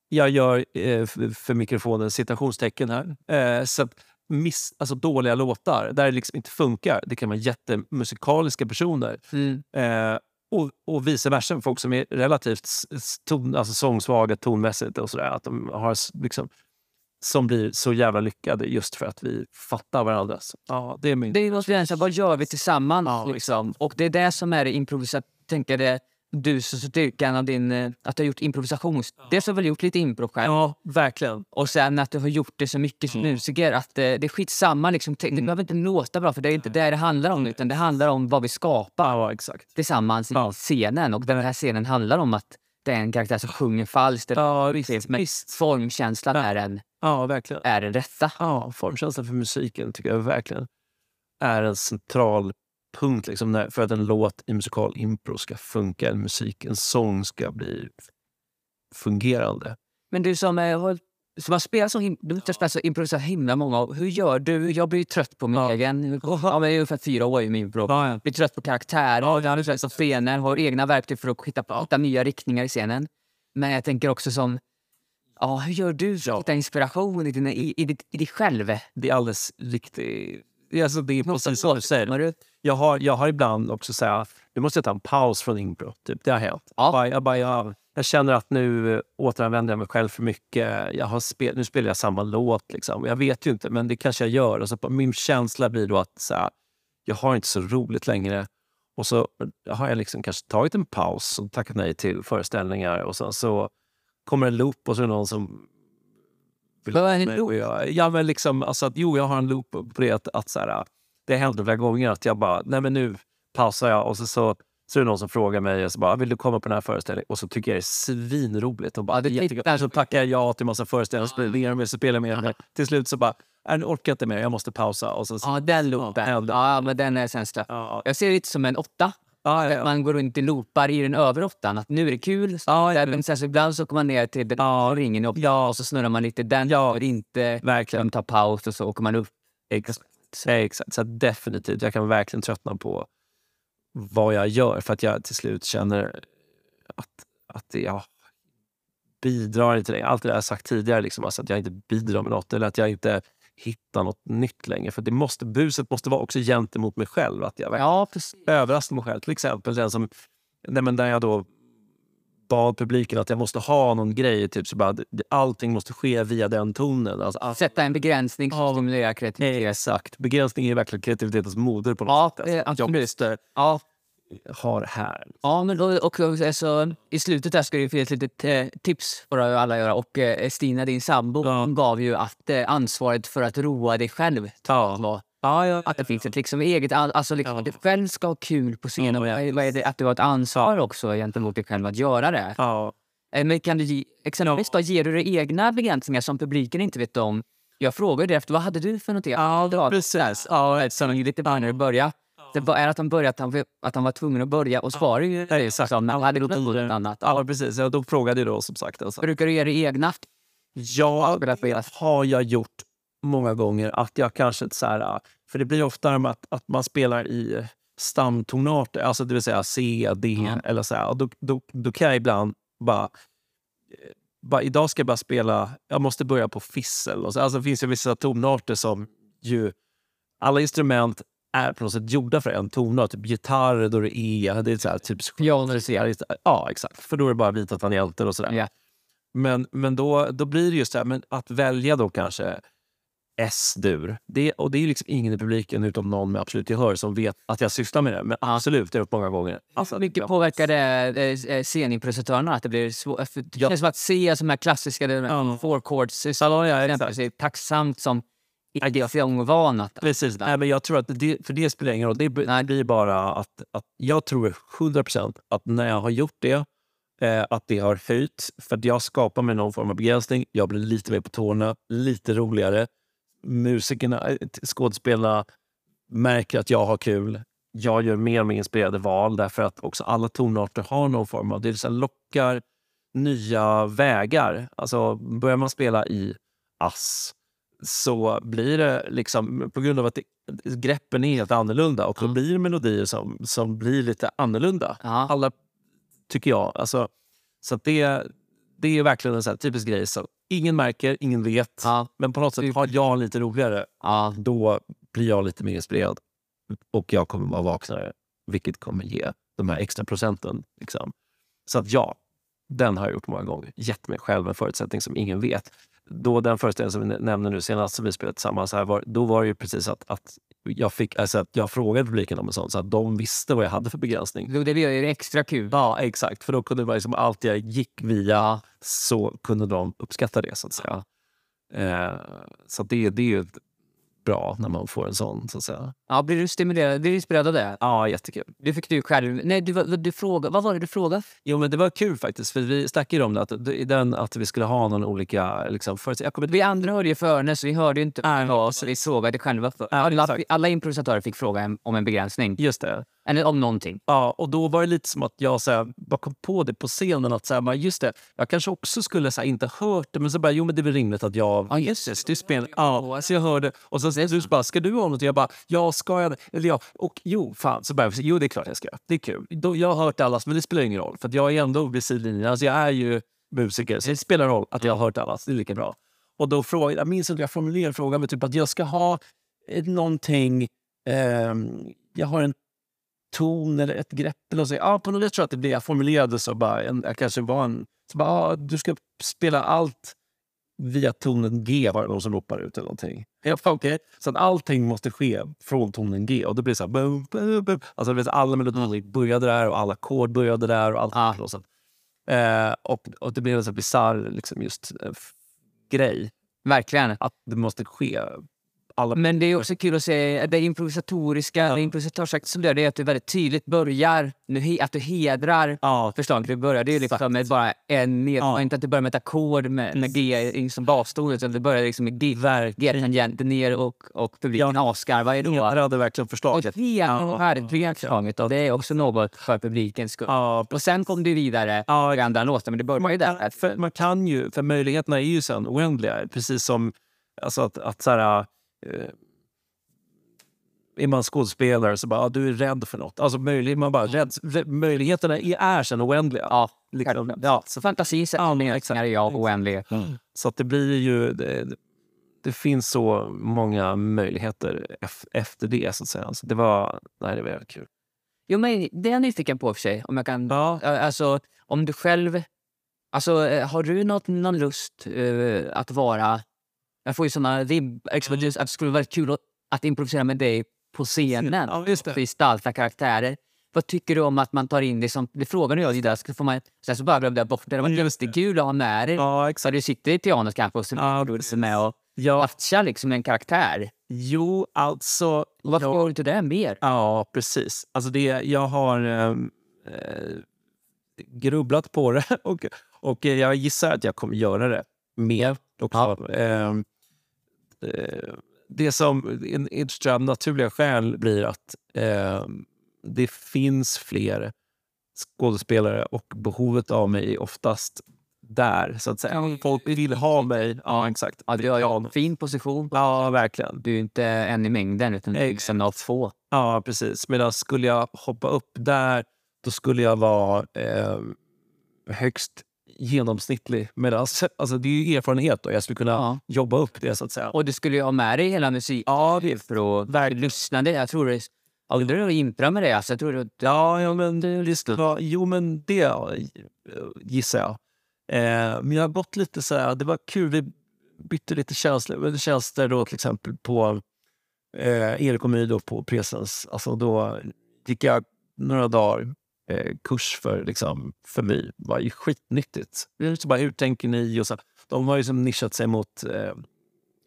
Speaker 2: Jag gör eh, för mikrofonen citationstecken här. Eh, så att miss, alltså dåliga låtar där det liksom inte funkar. Det kan vara jättemusikaliska personer.
Speaker 1: Mm.
Speaker 2: Eh, och, och vice versa, folk som är relativt ton, alltså sångsvaga tonmässigt och sådär. Att de har liksom, som blir så jävla lyckade just för att vi fattar varandra. Så, ja, det är min...
Speaker 1: Det är något vi vad gör vi tillsammans?
Speaker 2: Ja,
Speaker 1: liksom? Och det är det som är det improvisat... Tänker det du så styrkan av din... eh, Att du har gjort improvisations... Dels har du väl gjort lite impro själv.
Speaker 2: Ja, verkligen.
Speaker 1: Och sen att du har gjort det så mycket som musiker att eh, det är skitsamma. Liksom, det behöver inte låta bra för det är inte det det handlar om utan det handlar om vad vi skapar
Speaker 2: Ja, exakt.
Speaker 1: tillsammans i
Speaker 2: Ja.
Speaker 1: scenen. Och den här scenen handlar om att det är en karaktär som sjunger falskt.
Speaker 2: Ja, visst.
Speaker 1: Men
Speaker 2: visst.
Speaker 1: formkänslan är, en,
Speaker 2: Ja, verkligen.
Speaker 1: är den rätta.
Speaker 2: Ja, formkänslan för musiken tycker jag verkligen är en central punkt liksom, när, för att en låt i musikal impro ska funka, en musik, en sång ska bli fungerande.
Speaker 1: Men du som, eh, har, som har spelat så, him- du har spelat så improviserat himla många år. Hur gör du? Jag blir ju trött på min
Speaker 2: Ja.
Speaker 1: egen... Ja, men ungefär fyra år i min impro.
Speaker 2: Ja, ja.
Speaker 1: Blir trött på karaktärer, ja, blir trött på scener, har egna verktyg för att hitta, hitta nya riktningar i scenen. Men jag tänker också som... Ja, hur gör du för att hitta inspiration i, dina, i, i, i dig själv?
Speaker 2: Det är alldeles riktigt... Alltså, det är precis så du säger. Jag har, jag har ibland också så här, nu måste jag ta en paus från impro. Typ. Det har hänt.
Speaker 1: Ja.
Speaker 2: Bara, jag, bara, jag, jag känner att nu återanvänder jag mig själv för mycket. Jag har spel, nu spelar jag samma låt. Liksom. Jag vet ju inte, men det kanske jag gör. Och så, på- min känsla blir då att så här, jag har inte så roligt längre. Och så har jag liksom kanske tagit en paus och tackat nej till föreställningar. Och sen så kommer en loop och så är det någon som...
Speaker 1: Vad är en loop?
Speaker 2: jag- Ja, men liksom, alltså att, jo, jag har en loop på det att, att så här, det hänt flera gånger att jag bara, nej men nu pausar jag och så, så, så är det någon som frågar mig och så bara, vill du komma på den här föreställningen? Och så tycker jag det är svinroligt. Och bara,
Speaker 1: Ja, det tittar-
Speaker 2: så tackar jag ja till massa föreställningar, så spelar jag med, så spelar jag med. Till slut så bara, nu orkar jag inte mer, jag måste pausa. Och så,
Speaker 1: Ja, den loopen.
Speaker 2: Ja,
Speaker 1: Ja, men den är sämsta.
Speaker 2: ja,
Speaker 1: Jag ser det lite som en åtta.
Speaker 2: ja, ja,
Speaker 1: Man går runt i loopar i den övre åttan. Att nu är det kul.
Speaker 2: Ja, ja.
Speaker 1: Men sen så ibland så kommer man ner till den
Speaker 2: Ja.
Speaker 1: ringen upp. Ja. Och så snurrar man lite. Den
Speaker 2: Ja.
Speaker 1: ja. inte.
Speaker 2: verkligen.
Speaker 1: Tar paus och så åker man upp.
Speaker 2: Exakt. Exakt. Så att definitivt, jag kan verkligen tröttna på vad jag gör för att jag till slut känner att, att jag bidrar inte längre. Allt det där jag sagt tidigare, liksom, alltså att jag inte bidrar med något eller att jag inte hittar något nytt längre. För det måste, buset måste vara också gentemot mig själv. Att jag
Speaker 1: Ja,
Speaker 2: överraskar mig själv. Till exempel den som, nej men där jag då bad publiken att jag måste ha någon grej. Typ så bara, allting måste ske via den tonen. Alltså, allt-
Speaker 1: Sätta en begränsning som stimulerar kreativitet.
Speaker 2: Exakt. Begränsning är verkligen kreativitetens moder på något
Speaker 1: Ja,
Speaker 2: sätt. Alltså, jag måste
Speaker 1: Ja,
Speaker 2: ha det här.
Speaker 1: Ja, men och, och, alltså, i slutet där ska det finnas ett litet eh, tips ju alla göra. Och eh, Stina, din sambo,
Speaker 2: Ja.
Speaker 1: gav ju att eh, ansvaret för att roa dig själv
Speaker 2: Ja. Ja, ja,
Speaker 1: att det finns ett liksom eget... Alltså liksom,
Speaker 2: Ja.
Speaker 1: att du själv ska ha kul på scenen.
Speaker 2: Ja, ja.
Speaker 1: Det, att du har ett ansvar också gentemot dig själv att göra det.
Speaker 2: ja.
Speaker 1: Eh, Men kan du ge, exempelvis då, ger du dig egna begränsningar som publiken inte vet om? Jag frågade efter, vad hade du för något? Ja, var
Speaker 2: precis.
Speaker 1: Ja, som lite när du började. Det var är att han började att han, att han var tvungen att börja och så var det ju
Speaker 2: Exakt.
Speaker 1: som han hade gått något annat. Ja.
Speaker 2: Ja, precis. Ja, då frågade jag då som sagt. Alltså.
Speaker 1: Brukar du ge dig egna?
Speaker 2: Ja, det har jag gjort många gånger. Att jag kanske så här, för det blir ofta att, att man spelar i stamtonarter, alltså det vill säga C, D
Speaker 1: Ja.
Speaker 2: eller så här. Då, då, då kan jag ibland bara, eh, bara... Idag ska jag bara spela... Jag måste börja på fissel. Och så, alltså, det finns ju vissa tonarter som ju... Alla instrument är på något sätt gjorda för en tonart. Typ gitarr, då är det E. Det är så här, typ
Speaker 1: Piano, C.
Speaker 2: Ja, exakt. För då är det bara vita tangenter och sådär.
Speaker 1: Ja.
Speaker 2: Men, men då, då blir det just det här, men att välja då kanske S-dur. Det, och det är liksom ingen i publiken utom någon med absolut gehör som vet att jag sysslar med det. Men absolut, det jag gjort många gånger.
Speaker 1: Alltså, mycket påverkar det eh, eh, scenimprovisatörerna? Att det blir svårt? Det
Speaker 2: Ja.
Speaker 1: känns som att C, som är klassiska det
Speaker 2: Ja.
Speaker 1: four chords,
Speaker 2: Ja, ja,
Speaker 1: är tacksamt som icke-van. att-
Speaker 2: Precis. Nej, men jag tror att det, för det spelar ingen roll. Det blir- bara att, att jag tror 100 procent att när jag har gjort det, eh, att det har höjt. För att jag skapar mig någon form av begränsning. Jag blir lite mer på tårna, lite roligare. Musikerna, eh, skådespelarna märker att jag har kul. Jag gör mer och mer inspirerade val därför att också alla tonarter har någon form av... Det så lockar nya vägar. Alltså, börjar man spela i ass så blir det liksom på grund av att det, greppen är helt annorlunda och då blir det melodier som, som blir lite annorlunda.
Speaker 1: Ja.
Speaker 2: Alla, tycker jag. Alltså, så det, det är verkligen en här typisk grej som ingen märker, ingen vet.
Speaker 1: Ja.
Speaker 2: Men på något sätt har jag lite roligare,
Speaker 1: Ja.
Speaker 2: då blir jag lite mer inspirerad. Och jag kommer vara vaknare, vilket kommer ge de här extra procenten. Liksom. Så att ja, den har jag gjort många gånger. Gett mig själv en förutsättning som ingen vet. Då den föreställningen som vi nämner nu senast som vi spelade tillsammans, här var, då var det ju precis att, att, jag fick, alltså att jag frågade publiken om en sån så att de visste vad jag hade för begränsning.
Speaker 1: Det blir ju extra kul.
Speaker 2: Ja, exakt. För då kunde man liksom, allt jag gick via så kunde de uppskatta det så att säga. Eh, så att det, det är ju bra när man får en sån så att säga.
Speaker 1: Ja, blir du stimulerad? Blir du inspirerad av det?
Speaker 2: Ja, jättekul.
Speaker 1: Det fick du själv. Nej, du, du frågade, vad var det du frågade?
Speaker 2: Jo, men det var kul faktiskt. För vi snackade om det, att, i den, att vi skulle ha någon olika... Liksom, jag kommer,
Speaker 1: Vi andra hörde ju före, så vi hörde inte
Speaker 2: Nej,
Speaker 1: vad så vi frågade själva. För.
Speaker 2: Ja,
Speaker 1: Alla, alla improvisatörer fick fråga om en begränsning.
Speaker 2: just det.
Speaker 1: Eller om någonting.
Speaker 2: Ja, och då var det lite som att jag så här, bara kom på det på scenen. att så här, just det, Jag kanske också skulle så här, inte hört det, men så bara, jo men det är väl rimligt att jag...
Speaker 1: Ja, just det.
Speaker 2: Du spelar, ja, så jag hörde. Och så du så bara, ska du ha något? Jag bara, ja, ska jag det? Eller ja, och jo, fan. Så börjar bara, jo det är klart jag ska. Det är kul. Då, jag har hört allas, men det spelar ingen roll. För att jag är ändå vid sidlinjen. Alltså jag är ju musiker. Så det spelar roll att jag har hört allas. Det är lika bra. Och då frågade, jag minns inte jag formulerade frågan, men typ att jag ska ha eh, någonting... Eh, jag har en ton eller ett grepp. Eller så. Ja, på något sätt tror jag att det blev, jag formulerade så bara, en, jag kanske var en... Så bara, ja, du ska spela allt via tonen G var det någon som ropade ut eller någonting. Bara, okej. Så att allting måste ske från tonen G. Och det blir så här... Boom, boom, boom. Alltså, blir så alla melodier började där och alla ackord började där och allt.
Speaker 1: Ja.
Speaker 2: Och, så. Eh, och, och det blev en så bisarr liksom, just, eh, grej.
Speaker 1: Verkligen.
Speaker 2: Att det måste ske. Alla,
Speaker 1: Men det är också kul att se det improvisatoriska, det improvisatörsaktiga som du gör, det är att du väldigt tydligt börjar, nu att du hedrar
Speaker 2: ja,
Speaker 1: förslaget. Du börjar, det är liksom med bara en ned,
Speaker 2: Ja.
Speaker 1: inte att du börjar med ett ackord med, med G som baston, utan du börjar liksom med G, G-tangenten ner och, och publiken asgarvar ju då.
Speaker 2: jag hade verkligen
Speaker 1: Och
Speaker 2: förslaget.
Speaker 1: det är verkligen förslaget och det är också något för publikens skull.
Speaker 2: Ja,
Speaker 1: Och sen kom du vidare
Speaker 2: Ja.
Speaker 1: i andra låtar, men det börjar ju där.
Speaker 2: För man kan ju, för möjligheterna är ju sen oändliga. Precis som alltså att, att så här, är man skådespelare så bara, ja, du är rädd för något. Alltså möjlig, man bara, rädd, rä- möjligheterna är, sen oändliga.
Speaker 1: Ja,
Speaker 2: liksom, ja,
Speaker 1: Så fantasi ja, är jag oändlig.
Speaker 2: så att det blir ju... Det, det finns så många möjligheter ef- efter det. Så att säga. Så det var, nej, det var kul.
Speaker 1: Jo, men det är jag nyfiken på för sig. Om jag kan...
Speaker 2: Ja.
Speaker 1: Eh, Alltså, om du själv... Alltså, eh, har du något, någon lust eh, att vara... Jag får ju såna ribb... Att det skulle vara kul att, att improvisera med dig på scenen.
Speaker 2: Ja, just det.
Speaker 1: Gestalta karaktärer. Vad tycker du om att man tar in det som... Det frågade jag ju där. Så får man, sen så bara glömde jag bort det. Det var jättekul att ha med dig.
Speaker 2: Ja,
Speaker 1: Så
Speaker 2: exakt.
Speaker 1: du sitter i pianot kanske och så
Speaker 2: Ja,
Speaker 1: med och
Speaker 2: Ja,
Speaker 1: matchar liksom en karaktär.
Speaker 2: jo, alltså...
Speaker 1: Varför
Speaker 2: jag-
Speaker 1: du inte det mer?
Speaker 2: Ja, precis. Alltså det, jag har eh, grubblat på det och, och jag gissar att jag kommer göra det mer. Också. Ehm, eh, det som tror jag, naturliga skäl blir att ehm, det finns fler skådespelare och behovet av mig är oftast där. Så att säga. Folk vill ha mig. Ja, exakt.
Speaker 1: Ja, du har ju en fin position.
Speaker 2: Ja, verkligen.
Speaker 1: Du är inte en i mängden, utan
Speaker 2: Exakt.
Speaker 1: en av två.
Speaker 2: Ja, precis. Medan skulle jag hoppa upp där, då skulle jag vara eh, högst genomsnittlig. Medan, alltså det är ju erfarenhet och jag skulle kunna
Speaker 1: Ja.
Speaker 2: jobba upp det så att säga.
Speaker 1: Och du skulle ju ha med dig hela musik
Speaker 2: ja,
Speaker 1: för att för lyssnande. Jag tror det aldrig du impra med det. Alltså, jag tror det,
Speaker 2: ja, ja, men det, det var, jo, men det gissar jag. Eh, men jag har gått lite så här, det var kul, vi bytte lite tjänster, tjänster då till exempel på eh, Erik och My då på Presens. Alltså då gick jag några dagar eh, kurs för, liksom, för My. Det var ju skitnyttigt. Så bara, hur tänker ni? Och så, de har ju som nischat sig mot... Eh,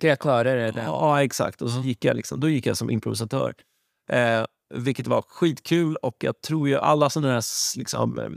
Speaker 1: kreatörer är det.
Speaker 2: ja, exakt. Och så gick jag liksom, då gick jag som improvisatör. Eh, vilket var skitkul och jag tror ju alla sådana här... Liksom, eh,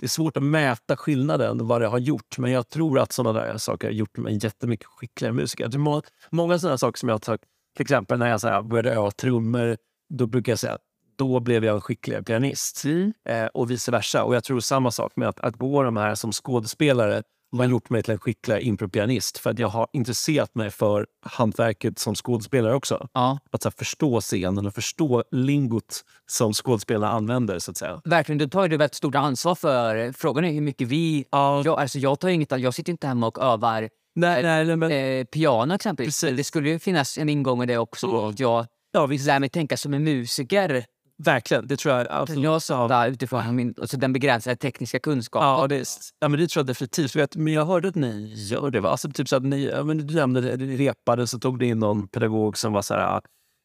Speaker 2: det är svårt att mäta skillnaden, vad det har gjort. Men jag tror att sådana där saker har gjort mig jättemycket skickligare musiker. Det är må, många sådana saker som jag har tagit, till exempel när jag så här, började öva trummor, då brukar jag säga att då blev jag en skickligare pianist. Eh, och vice versa. Och jag tror samma sak med att, att gå de här som skådespelare har gjort mig till en skickligare impropianist. För att jag har intresserat mig för hantverket som skådespelare också.
Speaker 1: Ja,
Speaker 2: Att så här, förstå scenen och förstå lingot som skådespelarna använder. så att säga.
Speaker 1: verkligen. Du tar ju väldigt stort ansvar för... Frågan är hur mycket vi... Jag, alltså, jag, tar inget, jag sitter inte hemma och övar
Speaker 2: Nej, nej, nej, men,
Speaker 1: eh, piano exempelvis.
Speaker 2: Precis.
Speaker 1: Det skulle ju finnas en ingång i det också. Att jag
Speaker 2: ja, visst,
Speaker 1: lär mig tänka som en musiker.
Speaker 2: Verkligen. Det tror jag absolut.
Speaker 1: Jag sa där utifrån min, alltså den begränsade tekniska kunskapen.
Speaker 2: Ja, det, ja, men det tror jag definitivt. Vet, men jag hörde att ni gör det. Va? Alltså, typ så att ni, ja, men du nämnde det, ni repade så tog ni in någon pedagog som var så här,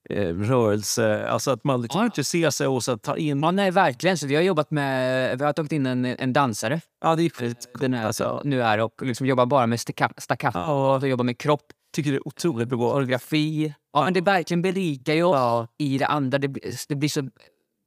Speaker 2: eh, rörelse. Alltså att man liksom
Speaker 1: Ja.
Speaker 2: intresserar sig och så tar in...
Speaker 1: Ja, nej, verkligen. Så vi har jobbat med... Vi har tagit in en, en dansare.
Speaker 2: Ja, det är skit.
Speaker 1: Den är,
Speaker 2: Alltså,
Speaker 1: nu är och liksom jobbar bara med stacca- staccato
Speaker 2: Ja.
Speaker 1: och jobbar med kropp,
Speaker 2: tycker det är otroligt bra.
Speaker 1: koreografi. Ja, men det verkligen berikar ju oss i det andra. Det, blir- det blir så,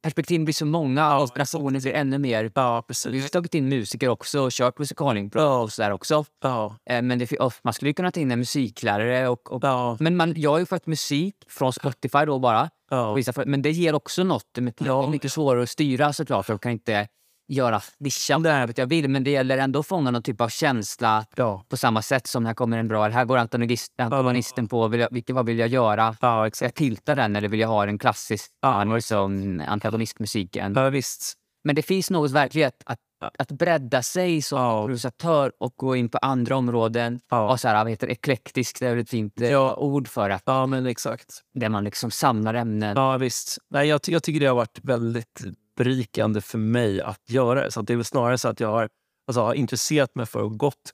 Speaker 1: perspektiven blir så många och inspirationen blir ännu mer.
Speaker 2: Ja,
Speaker 1: Vi har tagit in musiker också och kört musikalimprov och sådär också.
Speaker 2: Ja,
Speaker 1: Eh, Men det, man skulle ju kunna ta in en musiklärare. Och, och,
Speaker 2: ja,
Speaker 1: men man, jag har ju fått musik från Spotify då bara.
Speaker 2: ja.
Speaker 1: Men det ger också något. Det är mycket svårare att styra såklart. Jag kan inte göra nischa om det här vet jag vill. Men det gäller ändå att fånga någon typ av känsla
Speaker 2: ja.
Speaker 1: på samma sätt som här kommer en bra... Här går antagonist- antagonisten på vill jag, vilket, vad vill jag göra.
Speaker 2: ja
Speaker 1: Ska jag tilta den eller vill jag ha den klassisk
Speaker 2: Ja,
Speaker 1: liksom, antagonistmusiken?
Speaker 2: Ja, visst.
Speaker 1: Men det finns något verkligt att att bredda sig som
Speaker 2: Ja.
Speaker 1: improvisatör och gå in på andra områden.
Speaker 2: Ja.
Speaker 1: Och så här, vad heter eklektisk, det är väl ett fint eh,
Speaker 2: Ja.
Speaker 1: ord för att
Speaker 2: Ja, men exakt.
Speaker 1: där man liksom samlar ämnen.
Speaker 2: Ja, visst. Nej, jag, jag tycker det har varit väldigt berikande för mig att göra det. Så att det är väl snarare så att jag har, alltså, har intresserat mig för och gått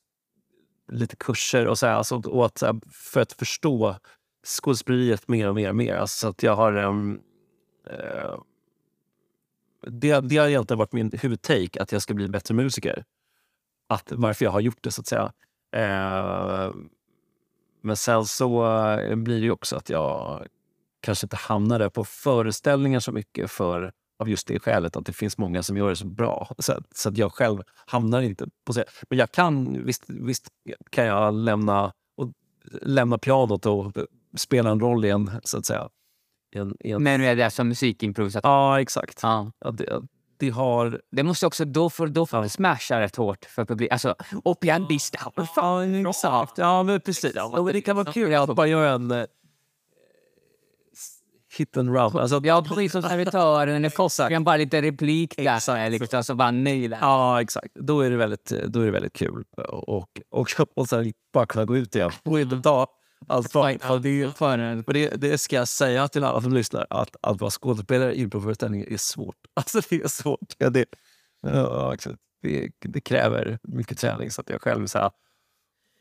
Speaker 2: lite kurser och så här, alltså, och att, för att förstå skådespeleriet mer och mer och mer. Alltså, så att jag har... Um, uh, det, det har egentligen varit min huvudtake, att jag ska bli en bättre musiker. Att, varför jag har gjort det, så att säga. Uh, men sen så eh, blir det ju också att jag kanske inte hamnade på föreställningar så mycket för av just det skälet att det finns många som gör det så bra. Så, att- så att jag själv hamnar inte på scen. Men jag kan, visst, visst kan jag lämna, och, lämna pianot och spela en roll i en, så att säga. I en, i en,
Speaker 1: Men nu är det som musikimprovisatör.
Speaker 2: ja, exakt.
Speaker 1: Ja.
Speaker 2: Ja, det, det har...
Speaker 1: Det måste också, då får, då får det smasha rätt hårt för publiken. Alltså, och pianist, ja,
Speaker 2: Ja, exakt. Ja, men precis. Ja, men det kan vara kul att bara göra en hit and run. Alltså,
Speaker 1: Ja, precis som servitören eller kocken, bara lite replik där.
Speaker 2: Exakt.
Speaker 1: Liksom, så bara naila.
Speaker 2: Ja, exakt. Då är det väldigt, då är det väldigt kul. Och, och, och sen bara kunna gå ut igen och inte ta allt för, Men det, det ska jag säga till alla som lyssnar, att, att vara skådespelare i improföreställningar är svårt. Alltså det är svårt. Ja, det, ja, exakt. det, det kräver mycket träning. Så att jag själv så här,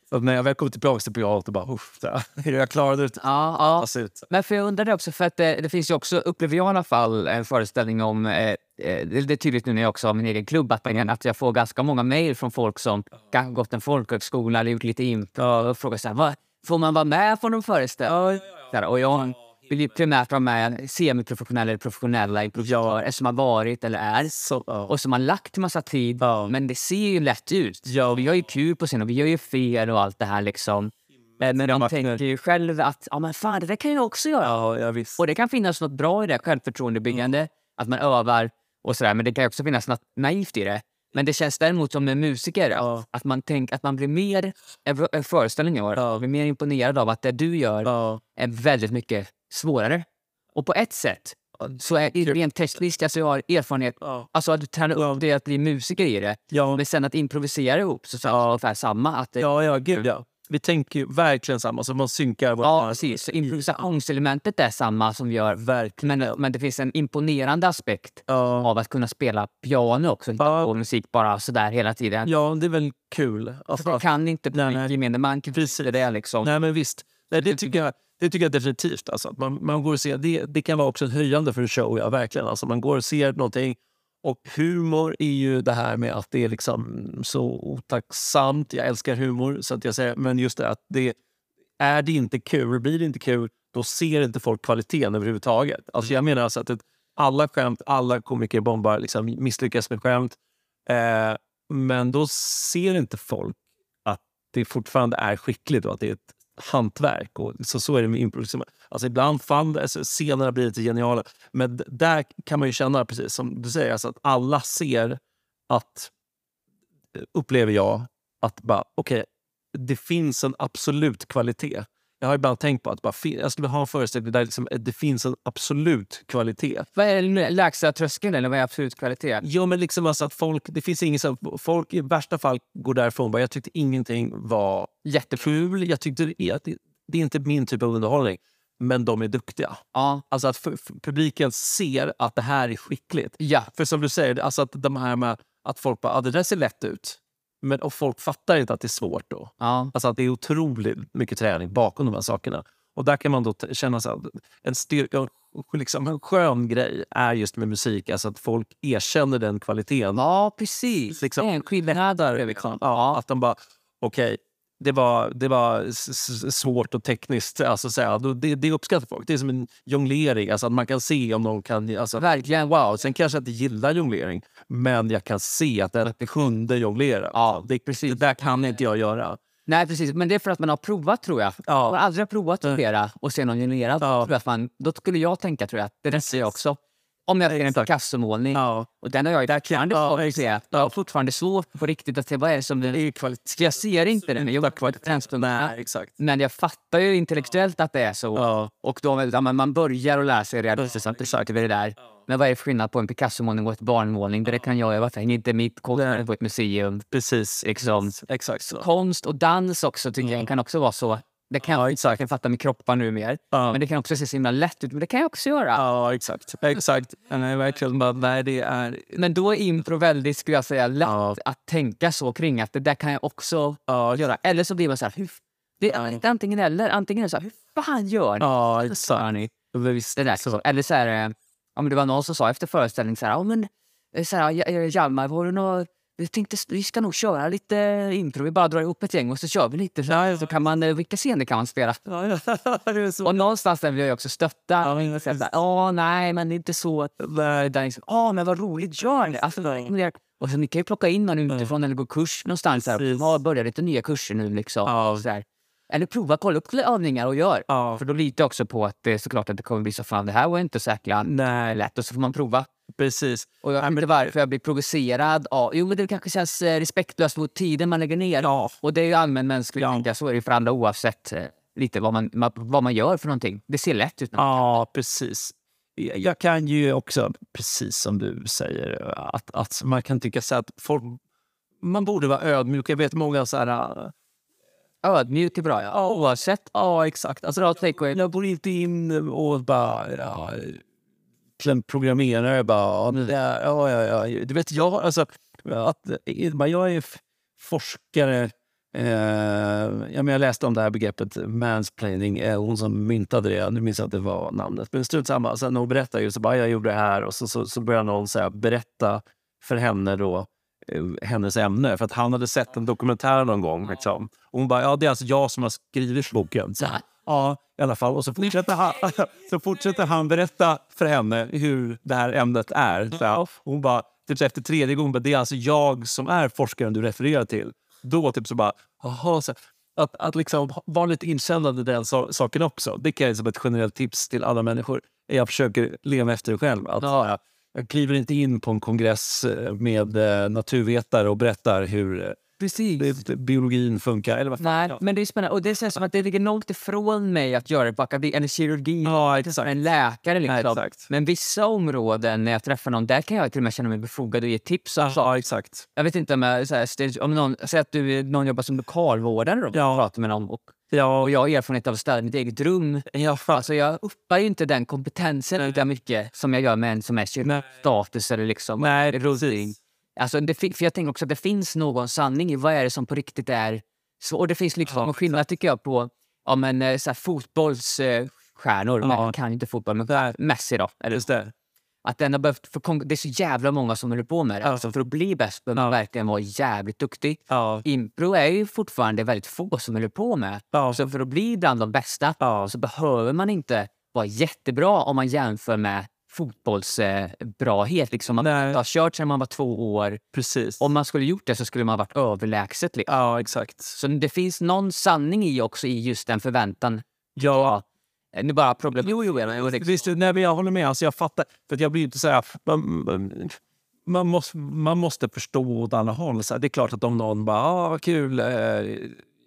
Speaker 2: så när jag väl kommer tillbaka till pianot och bara uff, så här, jag klarade det.
Speaker 1: Ja, ja.
Speaker 2: Alltså, ut.
Speaker 1: Men för jag undrar det också, för att det, det finns ju också, upplever jag i alla fall, en föreställning om, eh, eh, det, är tydligt nu när jag också har min egen klubb, att, att jag får ganska många mejl från folk som kanske gått en folkhögskola eller gjort lite impro och frågar så här, vad, får man vara med på någon föreställning? Så här, Och jag vill ju primärt vara med semiprofessionella eller professionella improvisatörer som har varit eller är
Speaker 2: Så, ja.
Speaker 1: och som har lagt massa tid.
Speaker 2: Ja.
Speaker 1: Men det ser ju lätt ut. Ja. Vi har ju kul på scen och vi gör ju fel och allt det här liksom. Men, de tänker ju själv att ja, men fan, det där kan jag också göra.
Speaker 2: Ja, ja, visst.
Speaker 1: Och det kan finnas något bra i det, självförtroendebyggande, att man övar och sådär. Men det kan också finnas något naivt i det. Men det känns däremot som en musiker,
Speaker 2: Ja.
Speaker 1: att, att, man tänk, att man blir mer, en en har, blir mer imponerad av att det du gör
Speaker 2: Ja.
Speaker 1: är väldigt mycket svårare. Och på ett sätt så är det rent tekniskt, alltså jag har erfarenhet,
Speaker 2: Ja.
Speaker 1: alltså att träna upp det att bli musiker i det.
Speaker 2: Ja.
Speaker 1: Men sen att improvisera ihop så, så är det ungefär samma. Att det,
Speaker 2: Ja, ja, gud ja. Vi tänker verkligen samma, så man synkar.
Speaker 1: Ja, precis. Så improvisationselementet är samma som gör...
Speaker 2: Verkligen.
Speaker 1: Men, men det finns en imponerande aspekt
Speaker 2: Ja.
Speaker 1: av att kunna spela piano också.
Speaker 2: Ja.
Speaker 1: på musik bara sådär hela tiden.
Speaker 2: ja, det är väl kul.
Speaker 1: För det kan inte
Speaker 2: Nej, nej.
Speaker 1: gemene man kan
Speaker 2: Precis.
Speaker 1: det är liksom.
Speaker 2: Nej, men visst. Nej, det, tycker jag, det tycker jag definitivt. Alltså, att man, man går och ser, det, det kan vara också höjande för en show. Ja, verkligen. Alltså, man går och ser någonting. Och humor är ju det här med att det är liksom så otacksamt. Jag älskar humor, så att jag säger, men just det att det är det inte kul, blir det inte kul, då ser inte folk kvaliteten överhuvudtaget. Alltså jag menar alltså att ett, alla skämt, alla komiker bombar, liksom misslyckas med skämt. Eh, men då ser inte folk att det fortfarande är skickligt och att det är ett hantverk. Och så, så är det med improvisation. Liksom, alltså ibland fall, alltså scenerna blir lite geniala. Men där kan man ju känna, precis som du säger, alltså att alla ser att, eh, upplever jag, att bara okej, det finns en absolut kvalitet. Jag har ibland tänkt på att bara, jag skulle ha en föreställning där liksom, det finns en absolut kvalitet.
Speaker 1: Vad är den lägsta tröskeln eller vad är absolut kvalitet?
Speaker 2: Jo, men liksom alltså att folk, det finns ingen som, folk i värsta fall går därifrån bara, jag tyckte ingenting var
Speaker 1: Jätteful.
Speaker 2: jag tyckte det det, det är inte min typ av underhållning, men de är duktiga.
Speaker 1: Ja.
Speaker 2: Alltså att publiken ser att det här är skickligt.
Speaker 1: Ja.
Speaker 2: För som du säger, alltså att de här med att folk bara, ah, det där ser lätt ut. Men och folk fattar inte att det är svårt då.
Speaker 1: ja.
Speaker 2: Alltså att det är otroligt mycket träning bakom de här sakerna. Och där kan man då känna så att en styrka, liksom en skön grej är just med musik, alltså att folk erkänner den kvaliteten.
Speaker 1: Ja, precis.
Speaker 2: Liksom,
Speaker 1: det är en skillnad där.
Speaker 2: Liksom. Ja, att de bara, okej, det var, det var svårt och tekniskt. Alltså, så här, det, det uppskattar folk. Det är som en jonglering. Alltså, att man kan se om de kan... Alltså,
Speaker 1: Verkligen.
Speaker 2: wow, sen kanske jag inte gillar jonglering, men jag kan se att den kunde jonglera.
Speaker 1: Ja,
Speaker 2: det,
Speaker 1: precis.
Speaker 2: det där kan inte jag göra.
Speaker 1: Nej, precis. Men det är för att man har provat, tror jag.
Speaker 2: Ja.
Speaker 1: Man har aldrig provat att spela och se någon generad.
Speaker 2: Ja.
Speaker 1: Tror jag att man, då skulle jag tänka, tror jag, att det jag också. Om jag ser en Picasso-målning,
Speaker 2: Ja.
Speaker 1: och den har jag ju fortfarande
Speaker 2: ja,
Speaker 1: se. Jag har fortfarande svårt på riktigt att se vad är det som...
Speaker 2: Det är kvalitet.
Speaker 1: För jag ser inte den. Jag kvalitet.
Speaker 2: Nej, exakt.
Speaker 1: Men jag fattar ju intellektuellt att det är så.
Speaker 2: Ja.
Speaker 1: Och då, ja, man börjar att lära sig realistiskt att det vi det där. Men vad är skillnad på en Picasso-målning och ett barnmålning? Det kan jag. Varför hänger inte mitt konstverk på ett museum?
Speaker 2: Precis.
Speaker 1: Liksom.
Speaker 2: Exakt så.
Speaker 1: Konst och dans också tycker jag kan också vara så. Det kan jag inte jag fatta med kroppar nu mer. Men det kan också se så himla lätt ut. Men det kan jag också göra.
Speaker 2: Ja, exakt. Exakt. Nej, verkligen. Bara, nej, det är...
Speaker 1: Men då är impro väldigt, skulle jag säga, lätt att tänka så kring att det där kan jag också göra. Eller så blir man så här, hur, det är inte antingen eller. Antingen är det så här, hur fan gör ni?
Speaker 2: ja
Speaker 1: Så
Speaker 2: exakt.
Speaker 1: ni. Det där. Så. Eller så här, eh, ja, men det var någon som sa efter föreställningen så här, ja men eh, så här, "Ja, eh, Hjalmar, var det nå vi tänkte vi ska nog köra lite impro. Vi bara drar ihop ett gäng och så kör vi lite. Så, så kan man, eh, vilka scener kan man spela?
Speaker 2: Ja, ja.
Speaker 1: Och någonstans där vill jag också stötta. Ja, så här, Åh, nej, men det är inte så. Där liksom, Åh, men vad roligt, gör det! Alltså, och så ni kan ju plocka in någon utifrån eller gå kurs någonstans.
Speaker 2: Precis.
Speaker 1: ja, börja lite nya kurser nu. Liksom.
Speaker 2: Ja.
Speaker 1: Så här. Eller prova, kolla upp övningar och gör.
Speaker 2: Ja.
Speaker 1: För då litar jag också på att det såklart att det kommer bli så fan det här var inte så lätt. Och så får man prova.
Speaker 2: Precis.
Speaker 1: Och jag vet inte varför jag blir provocerad av... Jo, men det kanske känns eh, respektlöst mot tiden man lägger ner.
Speaker 2: Ja.
Speaker 1: Och det är ju allmänmänskligt.
Speaker 2: Ja.
Speaker 1: jag. Så är det för alla oavsett eh, lite vad man, ma- vad man gör för någonting. Det ser lätt ut.
Speaker 2: Ja, precis. Jag jag kan ju också, precis som du säger, att, att man kan tycka så att folk, man borde vara ödmjuk. Jag vet många så här...
Speaker 1: Ödmjuk är bra, ja. Oavsett.
Speaker 2: Ja, exakt. Alltså,
Speaker 1: takeaway.
Speaker 2: jag går inte in och bara... Ja, till en programmerare bara...
Speaker 1: Mm.
Speaker 2: Ja, ja, ja. Du vet, jag, alltså, att, jag är forskare. Eh, ja, men jag läste om det här begreppet mansplaining. Eh, hon som myntade det, nu minns jag inte vad namnet. Men strunt samma. Sen hon berättade ju så bara, jag gjorde det här och så, så, så började någon så här, berätta för henne då eh, hennes ämne. För att han hade sett en dokumentär någon gång. Liksom. Och hon bara, ja det är alltså jag som har skrivit boken. Så, här, ja, i alla fall. Och så fortsätter, han, så fortsätter han berätta för henne hur det här ämnet är. Så och hon bara, typ efter tredje gången, bara, det är alltså jag som är forskaren du refererar till. Då typ så bara, jaha. Att, att liksom vara lite inkännande i den so- saken också. Det kan jag som ett generellt tips till alla människor. Jag försöker leva efter det själv. Att, jag, jag kliver inte in på en kongress eh, med eh, naturvetare och berättar hur
Speaker 1: Precis.
Speaker 2: det- biologin funkar. Eller vad.
Speaker 1: Nej, men det är spännande. Och det känns som att det ligger långt ifrån mig att göra det på akademi eller kirurgi.
Speaker 2: Ja,
Speaker 1: Som en läkare liksom.
Speaker 2: Exakt.
Speaker 1: Men vissa områden, när jag träffar någon, där kan jag till och med känna mig befogad och ge tips. Alltså,
Speaker 2: Ja, exakt.
Speaker 1: Jag vet inte om, jag, så här, om någon, säg att du, någon jobbar som lokalvårdare och
Speaker 2: Ja.
Speaker 1: pratar med någon och,
Speaker 2: Ja,
Speaker 1: och jag har erfarenhet av att städa mitt eget rum.
Speaker 2: ja.
Speaker 1: Alltså jag uppar ju inte den kompetensen lika mycket som jag gör med en som är status eller liksom
Speaker 2: Nej,
Speaker 1: rullning. Alltså det, för jag tänker också att det finns någon sanning i vad är det som på riktigt är så. Och det finns liksom en skillnad tycker jag på ja, men, eh, så här, fotbollsstjärnor.
Speaker 2: Ja.
Speaker 1: Jag kan inte fotboll, men Messi då. Eller,
Speaker 2: Just det.
Speaker 1: att den har behövt, för det är så jävla många som håller på med det.
Speaker 2: Ja.
Speaker 1: Alltså för att bli bäst behöver man verkligen vara jävligt duktig.
Speaker 2: Ja.
Speaker 1: Impro är ju fortfarande väldigt få som håller på med.
Speaker 2: Ja.
Speaker 1: Så för att bli bland de bästa
Speaker 2: Ja.
Speaker 1: så behöver man inte vara jättebra om man jämför med fotbollsbrahet. Liksom. Man
Speaker 2: Nej.
Speaker 1: har kört sedan man var två år.
Speaker 2: Precis.
Speaker 1: Om man skulle gjort det så skulle man varit överlägset. Liksom.
Speaker 2: Ja, exakt.
Speaker 1: Så det finns någon sanning i också i just den förväntan.
Speaker 2: Ja.
Speaker 1: Nu bara problem. Jo, jo, jo, jo,
Speaker 2: Visst, nej, men jag håller med. Alltså, jag fattar. För jag blir inte så här... Man, man, man, måste, man måste förstå åt alla håll. Så här, det är klart att om någon bara, ah, vad kul. Eh,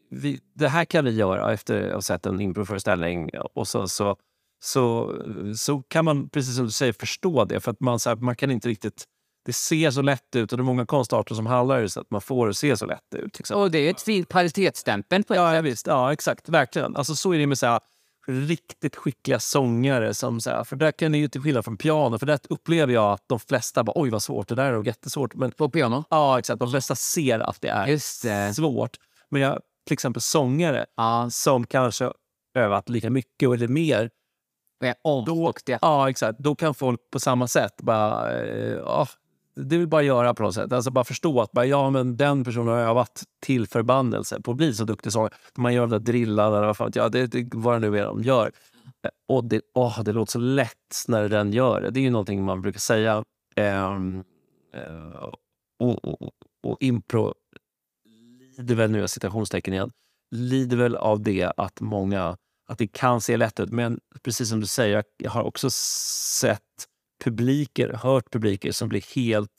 Speaker 2: vi, det här kan vi göra efter att ha sett en improföreställning. Och så, så, så, så kan man, precis som du säger, förstå det. För att man, så här, man kan inte riktigt... Det ser så lätt ut och det är många konstarter som handlar så att man får det se så lätt ut. Liksom.
Speaker 1: Och det är ett fint kvalitetsstämpel på
Speaker 2: Ja, ja, visst. Ja, exakt. Verkligen. Alltså, så är det med så här, riktigt skickliga sångare. Som, så här, för där kan det ju till skillnad från piano, för där upplever jag att de flesta bara oj vad svårt, det där är jättesvårt. Men
Speaker 1: på piano.
Speaker 2: ja, exakt. De flesta ser att det är
Speaker 1: Just det.
Speaker 2: svårt. Men jag, till exempel sångare
Speaker 1: Ja,
Speaker 2: som kanske övat lika mycket eller mer.
Speaker 1: Asduktiga.
Speaker 2: Ja, exakt. Då kan folk på samma sätt bara... Eh, ja, det vill bara göra på något sätt. Alltså bara förstå att bara, ja, men den personen har övat till förbannelse på att bli så duktig sångare. Man gör det där drillan eller vad fan, jag, det, det, vad det nu är de gör. Eh, Och det, åh, det låter så lätt när den gör det. Det är ju någonting man brukar säga. Ehm, eh, och, och, och, impro lider väl, nu är citationstecken igen, lider väl av det att många, att det kan se lätt ut. Men precis som du säger, jag har också sett publiker, hört publiker som blir helt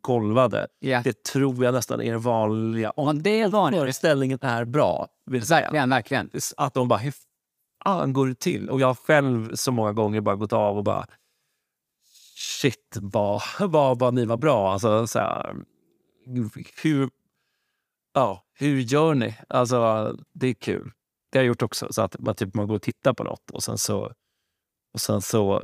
Speaker 2: golvade.
Speaker 1: Ja.
Speaker 2: Det tror jag nästan är det vanliga. Om
Speaker 1: det är vanligt.
Speaker 2: föreställningen är bra, vill.
Speaker 1: Verkligen, verkligen.
Speaker 2: Att de bara, hur fan går det till? Och jag har själv så många gånger bara gått av och bara shit, vad, vad, vad ni var bra. Alltså, så här, hur, ja, hur gör ni? Alltså, det är kul. Det har jag gjort också. Så att man, typ, man går och tittar på något och sen så, och sen så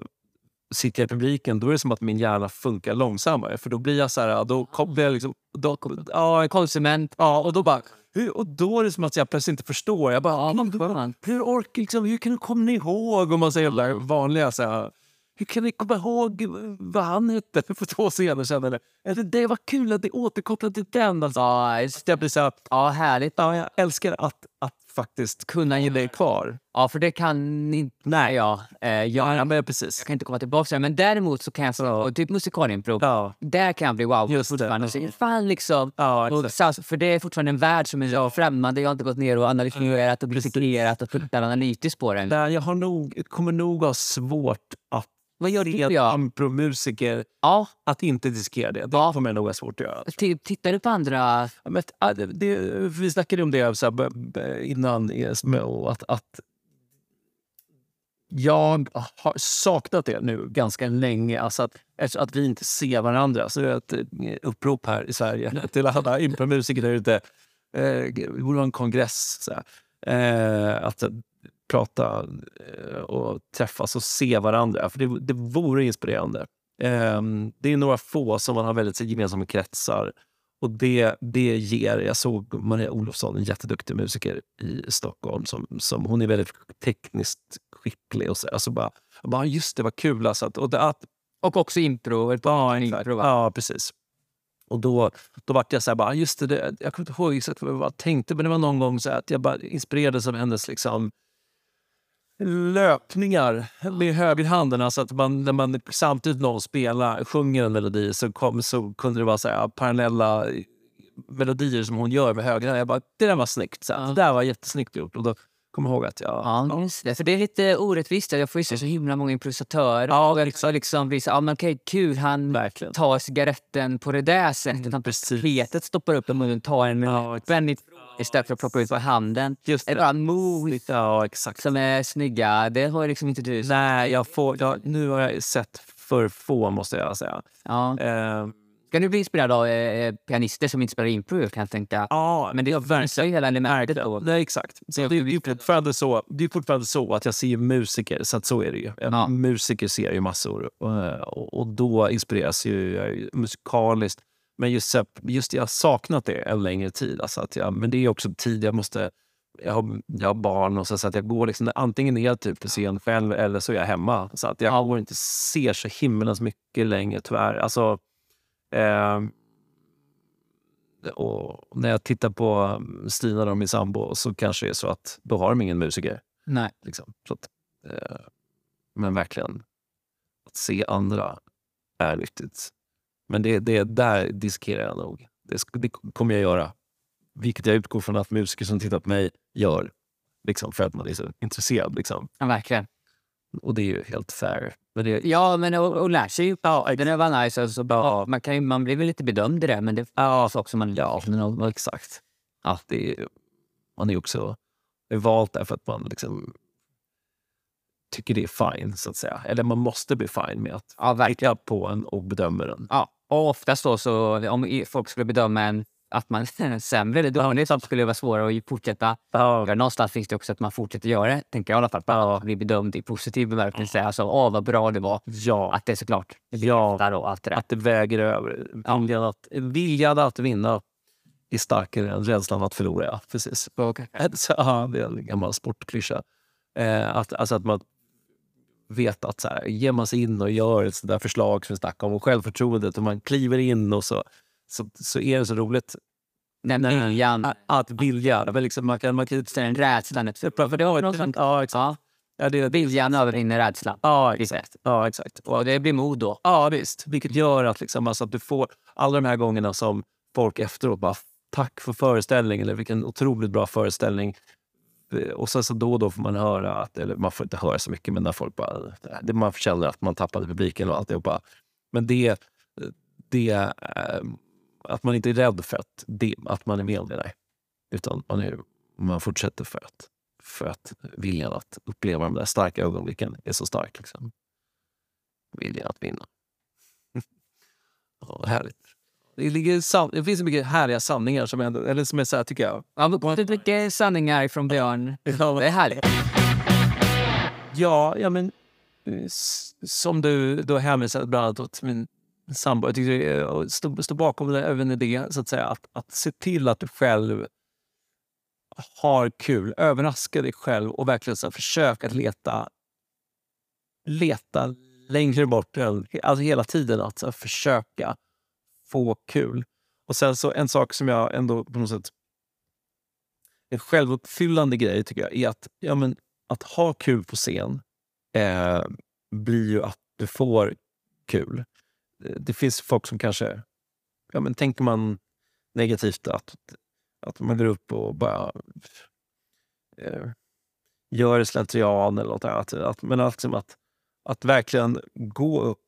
Speaker 2: sitter jag i publiken, då är det som att min hjärna funkar långsammare. För då blir jag så här, då kopplar jag liksom... Då, ja, en konsument. Ja, och då bara... Hur, och då är det som att jag plötsligt inte förstår. Jag bara,
Speaker 1: Ja,
Speaker 2: men
Speaker 1: vad skönt.
Speaker 2: hur orkar liksom, hur kan du komma ihåg? Om man säger där vanliga så här, hur kan ni komma ihåg vad han hette för två scener sedan? Eller, eller det var kul att det återkopplat till den. Alltså,
Speaker 1: Ja,
Speaker 2: jag blir så här,
Speaker 1: ja, härligt.
Speaker 2: ja, jag älskar att, att faktiskt kunna ge det kvar.
Speaker 1: Ja, för det kan inte
Speaker 2: Nej.
Speaker 1: jag eh, göra.
Speaker 2: Ja, men precis.
Speaker 1: Jag kan inte komma tillbaka till det. Men däremot så kan jag, så, och typ musikalimpro,
Speaker 2: Ja,
Speaker 1: där kan jag bli wow.
Speaker 2: Just det.
Speaker 1: fortfarande. Så, fan liksom.
Speaker 2: ja
Speaker 1: Och, så, för det är fortfarande en värld som är så främmande. Jag har inte gått ner och analyserat och dissekerat och tittat analytiskt på den.
Speaker 2: Där jag har nog, kommer nog ha svårt att
Speaker 1: Vad gör du?
Speaker 2: se
Speaker 1: Ja.
Speaker 2: impromusiker
Speaker 1: ja.
Speaker 2: att inte diskera det. Det
Speaker 1: Ja.
Speaker 2: kommer jag nog ha svårt att göra.
Speaker 1: T- tittar du på andra...
Speaker 2: Ja, Men, det, det, vi snackade om det så här, innan eh, att, att jag har saknat det nu ganska länge. Alltså att, att vi inte ser varandra. Så det är ett eh, upprop här i Sverige till alla impromusiker där ute. Eh, Det borde vara en kongress. Så här. Eh, att eh, prata eh, och träffas och se varandra. För det, det vore inspirerande. Eh, det är några få som man har väldigt gemensamma kretsar. Och det, det ger... Jag såg Maria Olofsson, en jätteduktig musiker i Stockholm. Som, som, hon är väldigt tekniskt skicklig. Och så, alltså bara, bara, just det, vad kul. Alltså, att, och det, att,
Speaker 1: Och också impro.
Speaker 2: ja,
Speaker 1: va?
Speaker 2: ja, precis. Och då, då vart jag så här, bara, just det, jag kommer inte ihåg exakt vad jag tänkte, men det var någon gång så att jag bara inspirerades av hennes liksom, löpningar med högerhanden. Alltså att man, när man samtidigt någon spelar, sjunger en melodi så, kom, så kunde det vara så här, parallella melodier som hon gör med högerhanden. Jag bara, det där var snyggt. Så här, Det där var jättesnyggt gjort. Och då kom jag ihåg att jag...
Speaker 1: Ja, just det. För det är lite orättvist. Jag får ju så himla många improvisatörer.
Speaker 2: Ja,
Speaker 1: och liksom, liksom blir så, ja, men okej, kul, han
Speaker 2: Verkligen.
Speaker 1: tar cigaretten på det där sättet. Han
Speaker 2: Precis.
Speaker 1: petet stoppar upp i munnen, tar en med
Speaker 2: Ja,
Speaker 1: istället för att plocka ut med handen.
Speaker 2: Just
Speaker 1: Eller bara moves
Speaker 2: Ja, exakt.
Speaker 1: som är snygga. Det har liksom inte du.
Speaker 2: Nej, jag får, jag, nu har jag sett för få, måste jag säga.
Speaker 1: Ja.
Speaker 2: Eh,
Speaker 1: Ska du bli inspirerad av eh, pianister som inte spelar impro kan jag tänka.
Speaker 2: ja,
Speaker 1: Men det är verkligen hela elementet då.
Speaker 2: Nej, exakt. Så det, är ju fortfarande så, det är fortfarande så att jag ser musiker, så att så är det ju.
Speaker 1: Ja.
Speaker 2: Musiker ser ju massor och, och, och då inspireras ju jag ju musikaliskt. Men just, just jag har saknat det en längre tid. Alltså att jag, men det är också tid jag måste... Jag har, jag har barn och så, så att jag går liksom, antingen är jag typ på scen själv eller så är jag hemma. Så att jag går inte ser så himmelens mycket längre tyvärr. Alltså, eh, och när jag tittar på mm, Stina och min sambo så kanske det är så att då har de ingen musiker.
Speaker 1: Nej.
Speaker 2: Liksom. Så att, eh, men verkligen, att se andra är nyttigt. Men det, det där diskerar jag nog. Det, det kommer jag göra. Vilket jag utgår från att musiker som tittar på mig gör. Liksom, för att man är så intresserad. Liksom.
Speaker 1: Ja, verkligen.
Speaker 2: Och det är ju helt fair. Men det,
Speaker 1: Ja, men och, och lär sig ju.
Speaker 2: ja,
Speaker 1: Den är väl nice. Alltså,
Speaker 2: Ja.
Speaker 1: man, kan ju, man blir väl lite bedömd i det, men det
Speaker 2: ja,
Speaker 1: sak som man...
Speaker 2: Ja, ja, exakt. Ja, det är, man är också är valt där för att man liksom tycker det är fine, så att säga. Eller man måste bli fine med att
Speaker 1: Ja, verkligen.
Speaker 2: på en och bedöma den.
Speaker 1: Ja, och oftast då så om folk skulle bedöma en att man är sämre eller dålig så skulle det vara svårare att fortsätta.
Speaker 2: Ja,
Speaker 1: Någonstans finns det också att man fortsätter göra det, tänker jag i alla fall. Bara bli bedömd i positiv bemärkelse. Alltså, åh vad bra det var.
Speaker 2: ja,
Speaker 1: Att det är såklart
Speaker 2: Ja.
Speaker 1: och allt det där.
Speaker 2: att det väger över. Viljan att, viljan att vinna är starkare än rädslan att förlora. Ja, precis. Så, ja, det är en gammal sportklyscha. Eh, att, alltså att man vet att så här, ger man sig in och gör ett där förslag som vi snackade om och självförtroendet och man kliver in och så, så, så är det så roligt
Speaker 1: Den viljan.
Speaker 2: att, att vilja. Men liksom man kan, man kan,
Speaker 1: Den rädslan. För det har något sånt.
Speaker 2: ja, exakt.
Speaker 1: Ja,
Speaker 2: Ja, det,
Speaker 1: viljan övervinner rädslan.
Speaker 2: ja, exakt. Ja, exakt.
Speaker 1: Och det blir mod då.
Speaker 2: Ja, visst. Vilket gör att, liksom, alltså, att du får alla de här gångerna som folk efteråt bara tack för föreställningen eller vilken otroligt bra föreställning. Eh, och sen så då och då får man höra, att, eller man får inte höra så mycket, men när folk bara, det, man känner att man tappade publiken och alltihopa. Men det, det ehm, att man inte är rädd för att, det, att man är med det. Utan man, är, man fortsätter för att, för att viljan att uppleva de där starka ögonblicken är så stark. Liksom. Viljan att vinna. ja, härligt. Det, ligger, det finns så mycket härliga sanningar som, ändå, eller som är så här, tycker jag.
Speaker 1: Ja, det mycket sanningar från Björn. Det är härligt.
Speaker 2: Ja, ja men som du då hänvisade bland annat till min sambo. Jag tycker jag står, står bakom det, även i det, så att säga. Att, att se till att du själv har kul. Överraska dig själv och verkligen så försök att leta, leta längre bort. Alltså hela tiden att så försöka få kul. Och sen så en sak som jag ändå på något sätt... En självuppfyllande grej tycker jag är att, ja, men, att ha kul på scen eh, blir ju att du får kul. Det finns folk som kanske... Ja, men tänker man negativt att, att man går upp och bara eh, gör slentrian eller något annat. Att, men liksom att, att verkligen gå upp,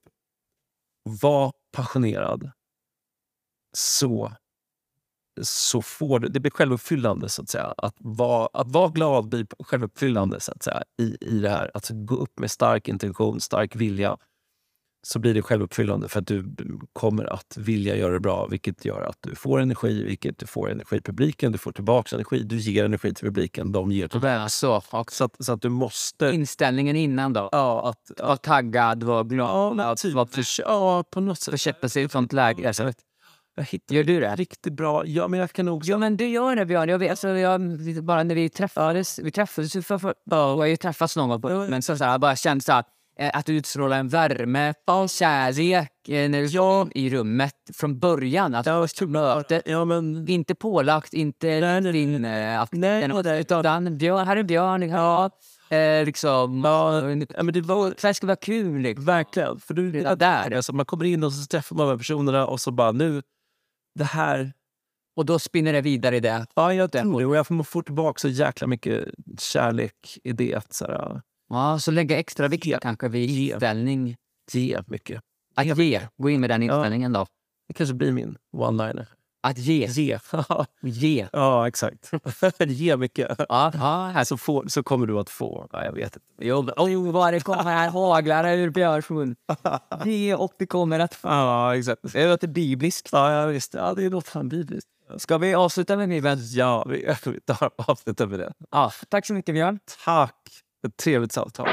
Speaker 2: vara passionerad så, så får det, det blir självuppfyllande så att säga. Att vara, att vara glad blir självuppfyllande så att säga i, i det här. Att gå upp med stark intention, stark vilja så blir det självuppfyllande för att du kommer att vilja göra det bra vilket gör att du får energi, vilket du får energi i publiken, du får tillbaka energi, du ger energi till publiken, de ger till
Speaker 1: dig. Så,
Speaker 2: så, att, så att du måste...
Speaker 1: Inställningen innan då?
Speaker 2: Ja, att...
Speaker 1: Vara taggad, vara glad,
Speaker 2: ja,
Speaker 1: att typ. vara för, ja, på något sätt försätta sig i ett sånt läge.
Speaker 2: Jag hittar
Speaker 1: gör du det?
Speaker 2: Riktigt bra. Ja, men jag kan nog...
Speaker 1: Ja, men du gör det, Björn. Jag vet, alltså, jag, bara när vi träffades... Vi träffades för, för, vi har ju träffats någon gång, på, men så, så här, bara kände så här, Eh, att utstråla en värme, kärlek ja. i rummet från början. Att ja, möte, ja, men... Inte pålagt, inte din... Att, nej, nej, utan Björn, här är Björn. Ja. Eh, liksom, ja, men det var, det ska vara kul. Liksom.
Speaker 2: Verkligen. För du,
Speaker 1: ja, där.
Speaker 2: Alltså, man kommer in och så träffar man de här personerna och så bara nu, det här...
Speaker 1: Och då spinner det vidare i det.
Speaker 2: Ja, jag tror det. Och jag får tillbaka så jäkla mycket kärlek i det. Att, så här,
Speaker 1: Ja, så lägga extra vikt ge, kanske vid inställning.
Speaker 2: Ge mycket.
Speaker 1: Att ge. Gå in med den inställningen ja. då.
Speaker 2: Det kanske blir min one-liner.
Speaker 1: Att ge.
Speaker 2: Ge.
Speaker 1: ge.
Speaker 2: Ja, exakt. ge mycket.
Speaker 1: Ja, ja. Här.
Speaker 2: Så, får, så kommer du att få. Ja, jag vet inte.
Speaker 1: Jo, oh, vad det kommer här haglar ur Björns mun. Ge och det kommer att...
Speaker 2: Ja, exakt.
Speaker 1: Det låter bibliskt.
Speaker 2: Ja, visst. Ja, det låter fan bibliskt.
Speaker 1: Ska vi avsluta med min
Speaker 2: Ja, vi, vi tar avsluta med det.
Speaker 1: Ja, tack så mycket, Björn.
Speaker 2: Tack. Ett trevligt samtal.